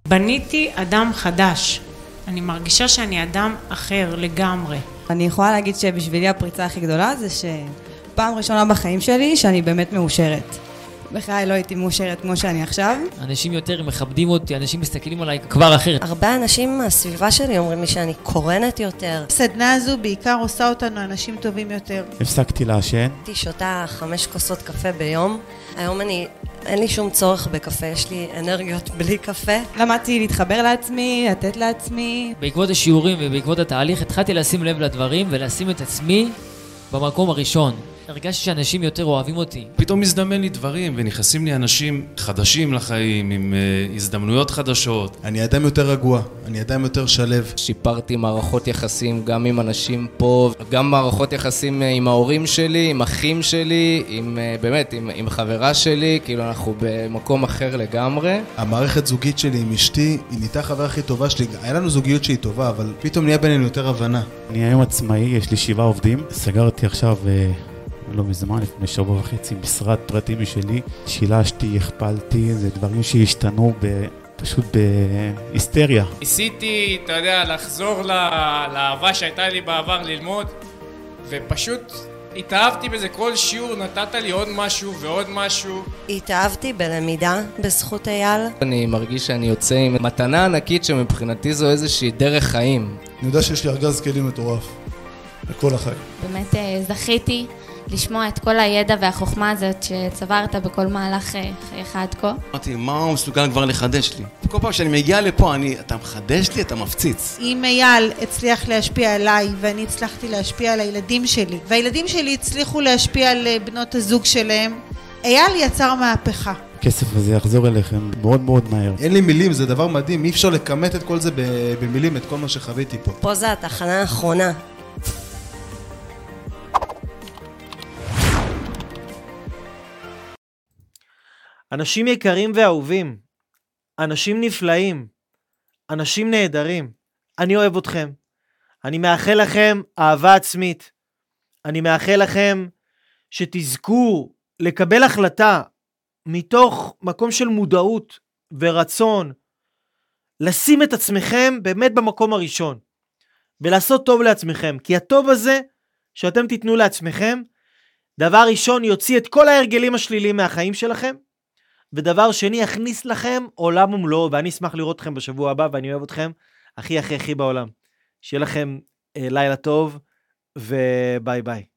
בניתי אדם חדש. אני מרגישה שאני אדם אחר לגמרי.
אני יכולה להגיד שבשבילי הפריצה הכי גדולה זה שפעם ראשונה בחיים שלי שאני באמת מאושרת. בחיי לא הייתי מאושרת כמו שאני עכשיו.
אנשים יותר מכבדים אותי, אנשים מסתכלים עליי כבר אחרת.
הרבה אנשים מהסביבה שלי אומרים לי שאני קורנת יותר.
הסדנה הזו בעיקר עושה אותנו אנשים טובים יותר.
הפסקתי לעשן.
הייתי שותה חמש כוסות קפה ביום. היום אני, אין לי שום צורך בקפה, יש לי אנרגיות בלי קפה.
למדתי להתחבר לעצמי, לתת לעצמי.
בעקבות השיעורים ובעקבות התהליך התחלתי לשים לב לדברים ולשים את עצמי במקום הראשון. הרגשתי שאנשים יותר אוהבים אותי.
פתאום מזדמן לי דברים ונכנסים לי אנשים חדשים לחיים עם uh, הזדמנויות חדשות.
אני אדם יותר רגוע, אני אדם יותר שלו.
שיפרתי מערכות יחסים גם עם אנשים פה, גם מערכות יחסים עם ההורים שלי, עם אחים שלי, עם באמת, עם, עם חברה שלי, כאילו אנחנו במקום אחר לגמרי.
המערכת זוגית שלי עם אשתי, היא נהייתה החברה הכי טובה שלי. היה לנו זוגיות שהיא טובה, אבל פתאום נהיה בינינו יותר הבנה.
אני היום עצמאי, יש לי שבעה עובדים. סגרתי עכשיו... לא מזמן, לפני שבוע וחצי, משרד פרטי משלי. שילשתי, הכפלתי, זה דברים שהשתנו ב... פשוט בהיסטריה.
ניסיתי, אתה יודע, לחזור לאהבה שהייתה לי בעבר ללמוד, ופשוט התאהבתי בזה, כל שיעור נתת לי עוד משהו ועוד משהו.
התאהבתי בלמידה בזכות אייל.
אני מרגיש שאני יוצא עם מתנה ענקית שמבחינתי זו איזושהי דרך חיים.
אני יודע שיש לי ארגז כלים מטורף, לכל החיים.
באמת זכיתי לשמוע את כל הידע והחוכמה הזאת שצברת בכל מהלך חייך עד כה.
אמרתי, מה הוא מסוגל כבר לחדש לי? כל פעם שאני מגיע לפה, אני, אתה מחדש לי, אתה מפציץ.
אם אייל הצליח להשפיע עליי, ואני הצלחתי להשפיע על הילדים שלי, והילדים שלי הצליחו להשפיע על בנות הזוג שלהם, אייל יצר מהפכה.
הכסף הזה יחזור אליכם מאוד מאוד מהר.
אין לי מילים, זה דבר מדהים, אי אפשר לכמת את כל זה במילים, את כל מה שחוויתי פה.
פה זה התחנה האחרונה.
אנשים יקרים ואהובים, אנשים נפלאים, אנשים נהדרים, אני אוהב אתכם. אני מאחל לכם אהבה עצמית. אני מאחל לכם שתזכו לקבל החלטה מתוך מקום של מודעות ורצון, לשים את עצמכם באמת במקום הראשון, ולעשות טוב לעצמכם, כי הטוב הזה שאתם תיתנו לעצמכם, דבר ראשון יוציא את כל ההרגלים השליליים מהחיים שלכם, ודבר שני, יכניס לכם עולם ומלואו, ואני אשמח לראות אתכם בשבוע הבא, ואני אוהב אתכם הכי הכי הכי בעולם. שיהיה לכם אה, לילה טוב, וביי ביי.